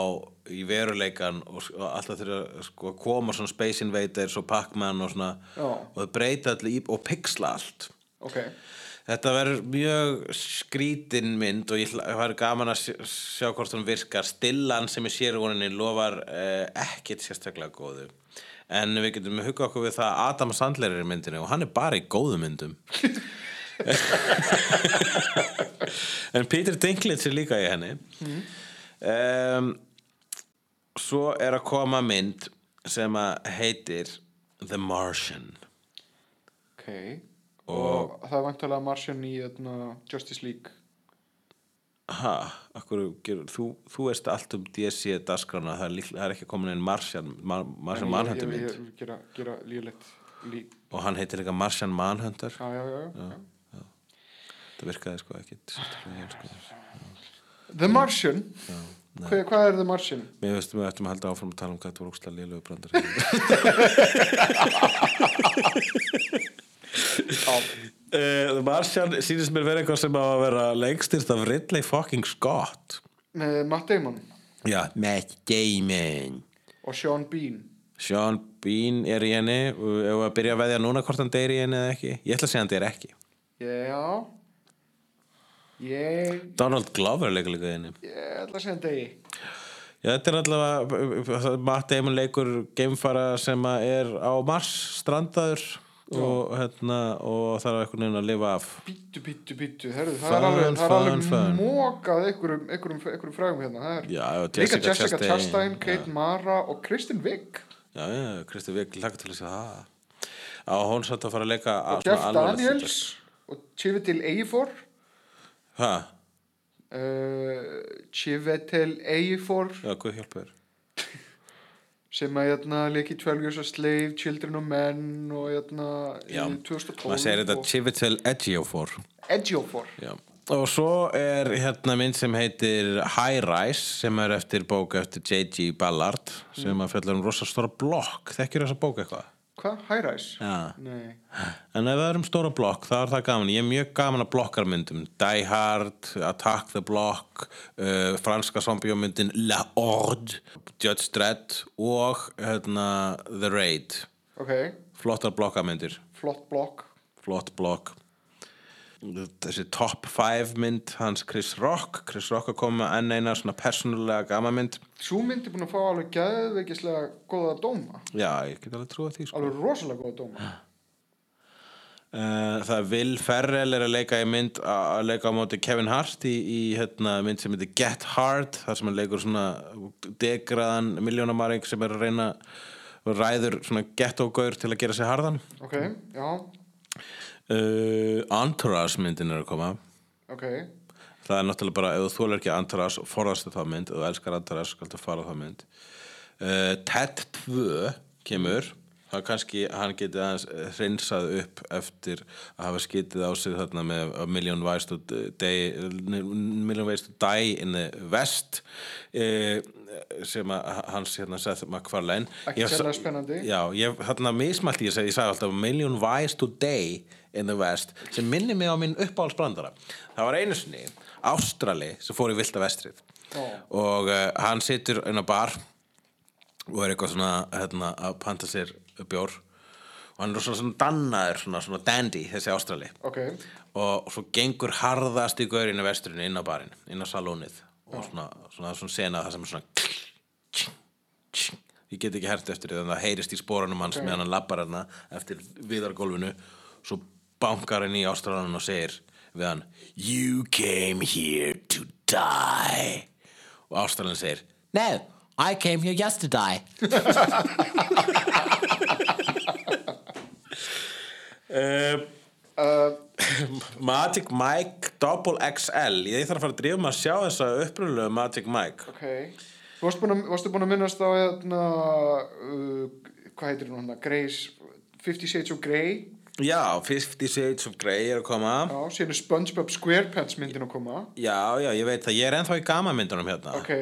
í veruleikan og, og alltaf þeirra sko, koma svona Space Invaders og Pac-Man og svona Já. og þau breyta allir í og pixla allt ok, Þetta verður mjög skrítin mynd og ég verður gaman að sjá, hvort hún virkar. Stillan sem ég sér voninni lofar eh, ekkit sérstaklega góðu. En við getum hugað okkur við það að Adam Sandler er í myndinni og hann er bara í góðu myndum. en Peter Dinklage er líka í henni. Um, svo er að koma mynd sem að heitir The Martian. ok og, það er vantalega Martian í jötna, Justice League. Ha, akkur, þú, þú veist allt um DC dasgrana, það er, það er ekki komin einn Martian, Mar, Martian Manhunter mynd ég, ég, gera, gera líflegt lí, og hann heitir líka Martian Manhunter. Já, já, já, já. það virkaði sko ekki sérstaklega vel, sko. The Martian? Hva, hvað er The Martian? Mér veist við ættum að halda áfram að tala um hvað þetta voru úkslega lélögu brandar uh, The Martian sýnist mér vera eitthvað sem á að vera lengstist af Ridley fucking Scott. Með Matt Damon? Já, Matt Damon. Og Sean Bean? Sean Bean er í henni. Og ef að byrja að veðja núna hvort hann deyri í henni eða ekki. Ég ætla að segja hann deyri ekki. Já. Ég, Donald Glover leikur líka inni ég ætla að segja degi Já, þetta er allavega Matt Damon leikur geimfara sem er á Mars strandaður og, hérna, og þarf einhvern veginn að lifa af. Bítu, bítu, bítu, herru, það er alveg, það er alveg fun. mókað einhverjum, einhverjum, einhverjum frægum hérna. Það er Já, og líka Jessica Jessica Chastain, Chastain. Kate Mara og Kristen Wiig. Já, já, Kristi Vik laka til að segja það. Á hún satt að fara að leika og Jeff Daniels og Chivetil Ejiofor Hæ? uh, Chivetil Ejiofor Já, guð hjálpa þér sem að hérna leiki 12 Years a Slave, Children of Men og hérna Já, í 2012 maður segir þetta og Chivitel Ejiofor Ejiofor Já. Og svo er hérna mynd sem heitir High Rise sem er eftir bók eftir J.G. Ballard sem að fjallar um rosa stóra blokk þekkir þessa bók eitthvað? Hvað? Rise? Já. Nei. En ef það er um stóra blokk, þá er það gaman. Ég er mjög gaman að blokkarmyndum. Die Hard, Attack the Block, uh, franska zombiómyndin La Horde, Judge Dredd og hérna, The Raid. ok, Flottar blokkarmyndir. flott blokk Flott blokk. Þessi top 5 mynd hans Chris Rock. Chris Rock að koma enn eina svona persónulega gama mynd. svo myndi búin að fá alveg geðveikislega góða dóma Já, ég get alveg trúið því, sko. alveg rosalega góða dóma Uh, það er Will Ferrell er að leika í mynd að leika á móti Kevin Hart í, í hérna, mynd sem heitir Get Hard þar sem hann leikur svona degraðan miljónamaring sem er að reyna og ræður svona ghetto-gaur til að gera sig harðan ok, já, uh, Entourage myndin er að koma. Ok. Það er náttúrulega bara ef þú þólar ekki Entourage forðastu þá mynd, ef þú elskar Entourage skaltu fara þá mynd. Uh, Ted 2 kemur. Það kannski hann geti aðeins hreinsað upp eftir að hafa skitið á sig þarna með Million Ways to, day, million ways to Die in the West uh, sem að hans hérna Seth MacFarlane. Ekki sérlega spennandi. Já, ég þarna mismælti ég segi, ég sagði alltaf Million Ways to Day in the West sem minni mig á minn uppáhaldsbrandara. Það var einu sinni Ástrali sem fór í Vilda Vestrið. Ó. og uh, hann situr inn á bar og er eitthvað svona hérna, að panta sér bjór. Og hann er svona, svona dannaður svona, svona dandy þessi Ástrali. Ok, og svo gengur harðast í gaurinu vesturinn inn á barinn, inn á salónið. Og svona, svona, svona sena það sem er svona ég get ekki hert eftir því þannig að það heyrist í spórunum hans meðan hann lappar hérna eftir viðargólfinu. Svo bankar hann í Ástralanum og segir við hann You came here to die. Og Ástralan segir No, I came here just to die. Uh, uh, Magic Mike Double XL ég þarf að fara að drífa mig að sjá þessa upprunalegu Magic Mike. Ok. Þú varstu búin að, minnast á hérna, uh, hvað heitir hún hann, Grace, Fifty Shades of Grey, já, Fifty Shades of Grey er að koma. Já, síðan er SpongeBob SquarePants myndin að koma, já, já, ég veit það, ég er ennþá í gama myndunum hérna. Ok.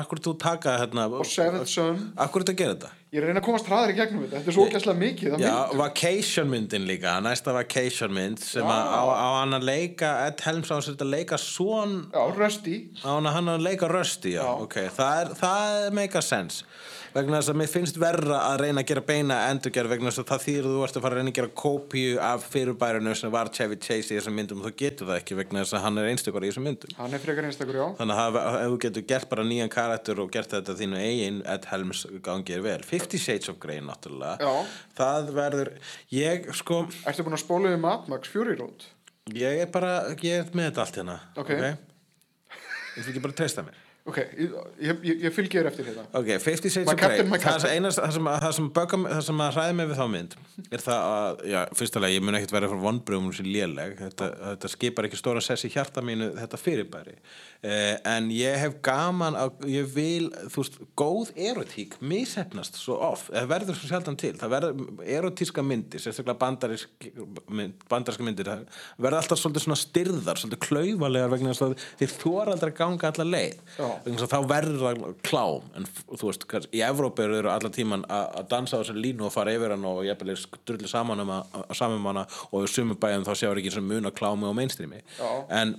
Akkur þú taka hérna og Seventh Son, Akkur þú gera þetta ég er að reyna að komast hraðar í gegnum þetta, þetta er svo ógæslega mikið, Já. Vacation myndin líka, næsta Vacation mynd sem að á, á hann að leika Ed Helms á sér að leika svon Já, Rusty, á hann að leika rösti, já, Já. ok það er, það make a sense vegna þess að mér finnst verra að reyna að gera beina endurgerð vegna þess að það þýr að þú ert að fara að reyna að gera kópíu af fyrirbærinu sem var Chevy Chase í þessum myndum og þú getur það ekki vegna þess að hann er einstakar í þessum myndum hann er frekar einstakur, já. þannig að ef þú getur gert bara nýjan karakter og gert þetta þínu eigin Ed Helms gangið vel Fifty Shades of Grey náttúrulega Já. það verður, ég sko Ertu búin að spóla við Mad Max Fury Road? ég er bara, ég er með þetta allt hérna Ok. ég vil ekki bara treysta mér Ok, ég, ég, ég, ég fylgi þér eftir þetta. Ok, Fifty Shades My of Grey Captain, My það, eina, það sem, það sem, bögga, það sem að hræði mig við þá mynd er það að, já, fyrstulega ég mun ekkert vera fyrir vonbröðum sem léleg þetta, þetta skipar ekki stóra sess í hjarta mínu þetta fyrirbæri en ég hef gaman að, ég vil þú veist, góð erotík mishefnast svo oft, það verður svo sjaldan til. Það verður erotíska myndir sérstaklega bandarisk, mynd, bandariska myndir það verður alltaf svolítið svona styrðar svolítið klaufalegar vegna þess að þeir þóra aldrei að ganga alla leið. Þess að þá verður það klám. En þú veist, í Evrópu eru allan tíman að dansa á þessari línu og fara yfir hann og jafnvel drullu saman um að, að saman um hana og í sumum bæjum þá sjáur ekki sem mun að klámi og mainstreami. En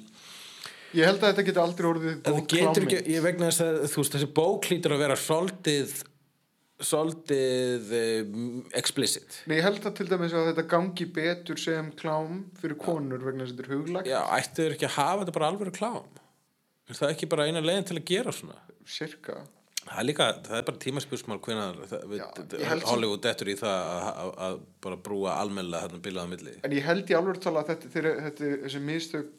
Ég held að þetta geti aldrei orðið getur ekki, ég vegna þess að veist, þessi bók hlýtur að vera svolítið svolítið um, explicit. Nei, ég held það til dæmis að þetta gangi betur sem klám fyrir konur vegna þess að þetta er huglag Já, ættu þeir ekki að hafa þetta bara alveg klám? Er það ekki bara eina leiðin til að gera svona? Sirka. Það er líka, það er bara held sem- Hollywood dettur í það að, að, að bara brúa almennilega þarna bilaða milli. En ég held í alveg tala að þetta, þeir, þetta þessi mistök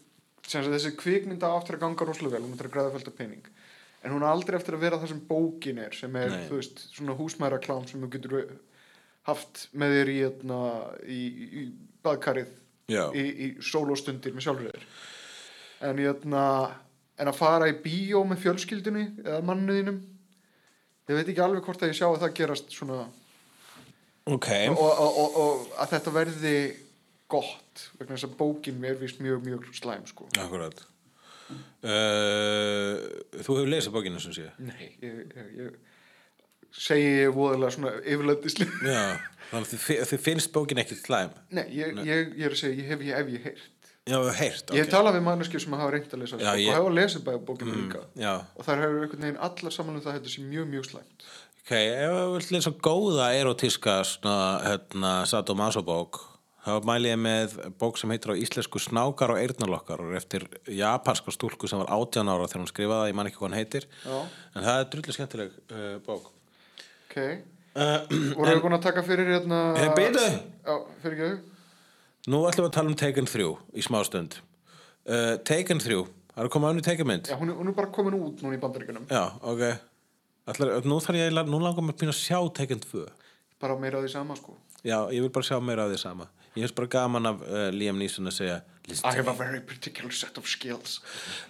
þessi kvikmynda áttur að ganga rosalega vel, hún áttur að græða fölta pening en hún er aldrei eftir að vera það sem bókin er sem er, Nei. þú veist, svona húsmæra klám sem þú getur haft með þér í, hérna, í, í, baðkarið Já. í, í sólóstundir með sjálfur en, hérna, en að fara í bíó með fjölskyldunni eða mannuðinum ég veit ekki alveg hvort að ég sjá að það gerast svona Ok og, og, og, og að þetta verði gott vegna þess að bókin er vist mjög mjög slæm sko. Akkurat. Uh, Þú hefur lesið bókinu sem sé? Nei, ég, ég, ég segi ég voðalega svona yfirlættisli Já, þannig að þið, finnst bókin ekki slæm? Nei, ég, ég, ég er að segja, ég hef ég, hef ég heyrt. Já, við heyrt ég hef talað við manneskir sem hafa reynd að lesa Já, ég- og hefa lesið bæði bókinu líka. Já, og þar hefur einhvern veginn allar saman um það að þetta sé mjög mjög slæmt. Ok, ef þú vilt lesa góða erotíska svona, hérna, sadomaso bók þá mæli ég með bók sem heitir á íslensku Snákar og eyrnalokkar og eftir japanska stúlku sem var 18 ára þegar hún skrifaði, ég man ekki hvað hann heitir. Já. en það er drullu skemmtileg uh, bók. Ok, uh, voru við búin að taka fyrir hérna fyrir ekki Nú ætlum við að tala um Taken 3 í smástund uh, Taken 3, það er að koma önnur Taken mynd já, hún, er- hún er bara komin út núna í bandaríkunum Já, ok. Ætlar, Nú nú langar mér að pína að sjá Taken 2 bara meira af því sama sko. Já, ég vil bara sjá meira af því sama Ég finnst bara gaman af uh, Liam Neeson að segja I have a very particular set of skills.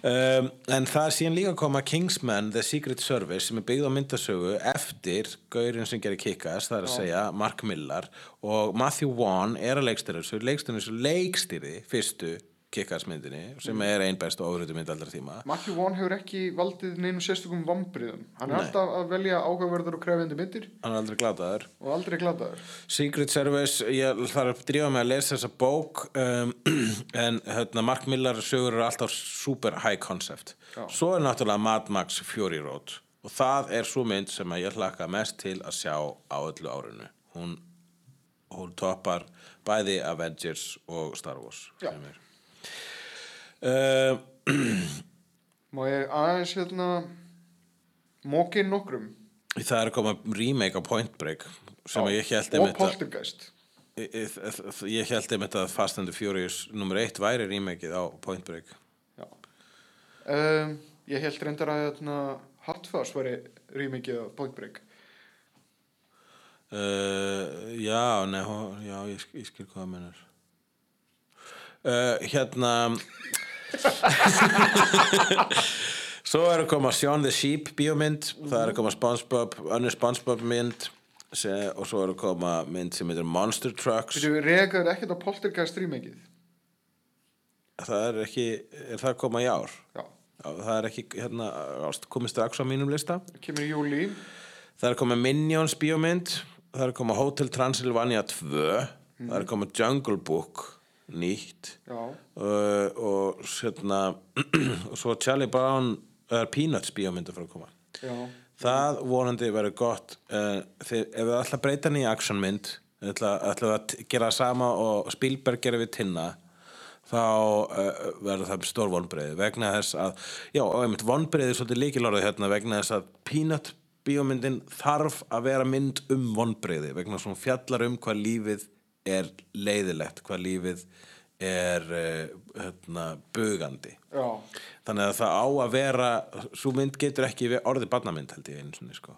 Um, En það síðan líka koma Kingsman The Secret Service sem er byggð á myndasögu eftir gaurinn sem gerir kikkas það er að segja Mark Millar. Og Matthew Vaughn er að leikstýra þessu leikstýra þessu leikstýri fyrstu kikkasmyndinni sem Mm. er einn best og óhrjótu mynd allra tíma. Matthew Vaughn hefur ekki valdið neinu sérstökum vombriðum hann er alltaf að velja áhugaverður og krefjandi myndir. Hann er aldrei glataður. Og aldrei gladaður Secret Service, ég þarf að drífa mig að lesa þessa bók um, en hérna, Mark Millar sögur eru alltaf super high concept. Já. svo er náttúrulega Mad Max Fury Road. Og það er svo mynd sem ég hlakka mest til að sjá á öllu árinu. Hún, hún toppar bæði Avengers og Star Wars Já. Uh, má ég aðeins hérna mókin nokkrum? Það er að koma remake á Point Break sem að ég held og poltergeist. Ég, ég, ég held einmitt að Fast and the Furious nummer eitt væri remakeið á Point Break. Já. Um, ég held reyndar að hérna, Fuzz væri rýmikið á Point Break. Uh, Já, nei, já, ég, ég skil hvað það mennur uh, Hérna. Svo er að koma Shaun the Sheep bíómynd það er að koma Spongebob, önnur Spongebob mynd og svo er að koma mynd sem heitir Monster Trucks. Þú reykaður ekkert á poltergeist rýmikið það er ekki, er það að koma í ár? Já, Já, það er ekki, hérna, komið strax á mínum lista. Það er að koma Minions bíómynd Það er að koma Hotel Transylvania 2 Það er að koma Jungle Book nýtt. Uh, og hérna og svo Charlie Brown uh, Peanuts bíómynd að fara að koma. Já, Það vonandi verður gott uh, þegar, ef við ætla að breyta í actionmynd ætla að gera sama og Spielberg gerir við Tinna þá uh, verður það stór vonbreiði vegna þess að, já, og einmitt vonbreiði er svolítið líkilorðið hérna vegna þess að Peanut bíómyndin þarf að vera mynd um vonbreiði vegna hún fjallar um hvað lífið er leiðilegt, hvað lífið er uh, hérna, bugandi. Já. Þannig að það á að vera svo mynd getur ekki orðið barnamynd held ég einu sinni sko.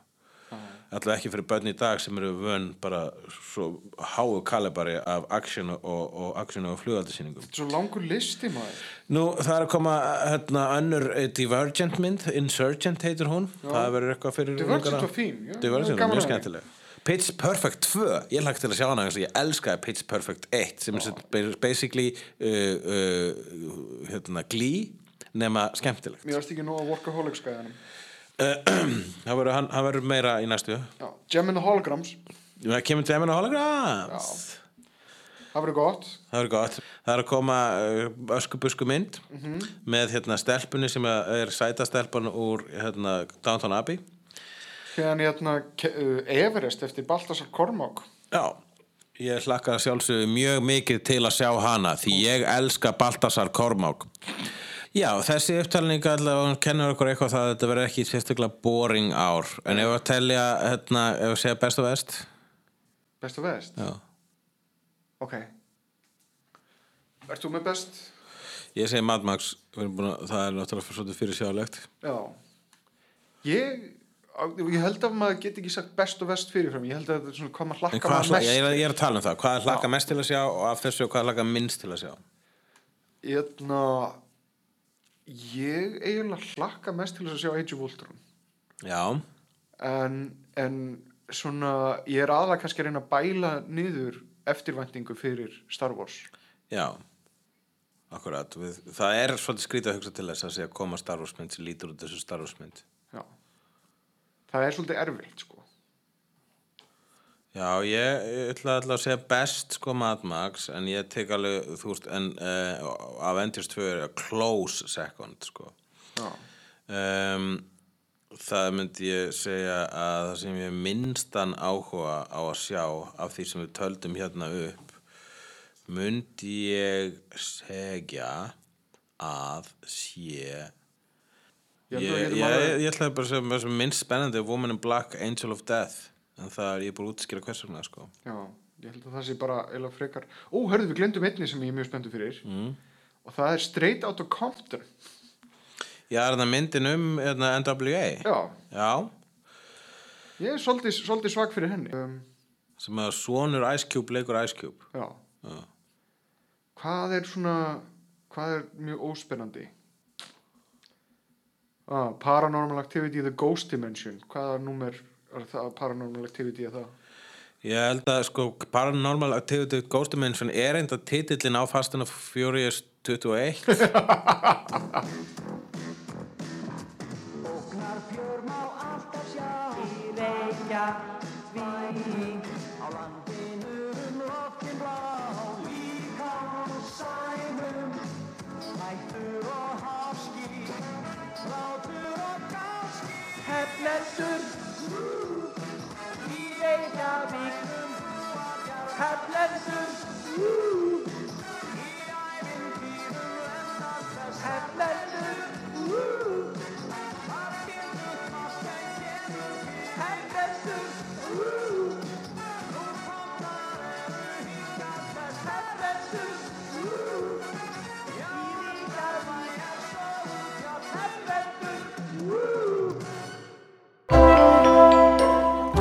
Alltaf ekki fyrir börn í dag sem eru vön bara svo háu kalibari af action og, og og flugaldasýningum Svo langur listi maður. Nú það er að koma hérna önnur eh, Divergent mynd, Insurgent heitir hún. Það verður eitthvað fyrir Divergent var fín, já, Divergent var mjög skemmtileg Pitch Perfect 2, ég lagt til að sjá hana eins og ég elskaði Pitch Perfect 1 sem er basically uh, uh, hérna, Glee nema skemmtilegt. Mér varst ekki nú að workaholic skæðanum það verður, hann, hann verður meira í næstu. Já, Gem and the Holograms það og Holograms Það verður gott. Það verður gott. Það er að koma uh, öskubusku mynd með hérna stelpunni sem er sætastelpan úr hérna, Downton Abbey hérna hérna Everest eftir Baltasar Kormák Já, ég hlakka sjálfsögðu mjög mikið til að sjá hana því ég elska Baltasar Kormák. Já, þessi upptalning allavega kennur okkur eitthvað það að þetta verður ekki sérstaklega boring ár. En ef að telja, hérna, ef að segja best og vest? Best og vest? Já. Ok Ert þú með best? Ég segi Mad Max, við að, það er náttúrulega svolítið fyrir sjálegt. Já Ég ég held að maður get ekki sagt best og vest fyrirfram. Ég held að þetta er svona hvað maður hlakka hvað, maður mest ég, er, ég er að tala um það, hvað er hlakka mest til að sjá og af þessu hvað er hlakka minnst til að sjá? Hérna ég eiginlega hlakka mest til að sjá Age of Ultron. Já, en, en svona ég er aðalega kannski að reyna að bæla niður eftirvæntingu fyrir Star Wars. Já, akkurat. Við, það er svolítið skrítið að hugsa til þess að segja koma Star Wars mynd sem lítur út þessu Star Wars mynd. Það er svolítið erfitt sko Já, ég, ætla alltaf að segja best sko Mad Max en ég tek alveg, þú veist, en uh, Avengers 2 er a close second sko. Um, það myndi ég segja að það sem ég minnstan áhuga á að sjá af því sem við töldum hérna upp myndi ég segja að sé Ég Ég, ég, getum ég, alveg- ég ætla bara að segja minnst spennandi Woman in Black, Angel of Death. En það er ég búin að útskýra hvers vegna sko. Já, ég held að það sé bara eða frekar Ó, hörðu, við glemdum einni sem ég er mjög spenntur fyrir. Mm. og það er Straight Outta Compton. Já, er það myndin um hérna, NWA Já, Já, ég er svolítið, svolítið svag fyrir henni. Um, sem að svonur Ice Cube leikur Ice Cube. Já. Já. Hvað er svona hvað er mjög óspennandi ah, Paranormal Activity The Ghost Dimension. Hvaða númer er það? Paranormal Activity er það? Ég held að sko Paranormal Activity Ghost Dimension er enda titillin á Fast and Furious 21 heflendur í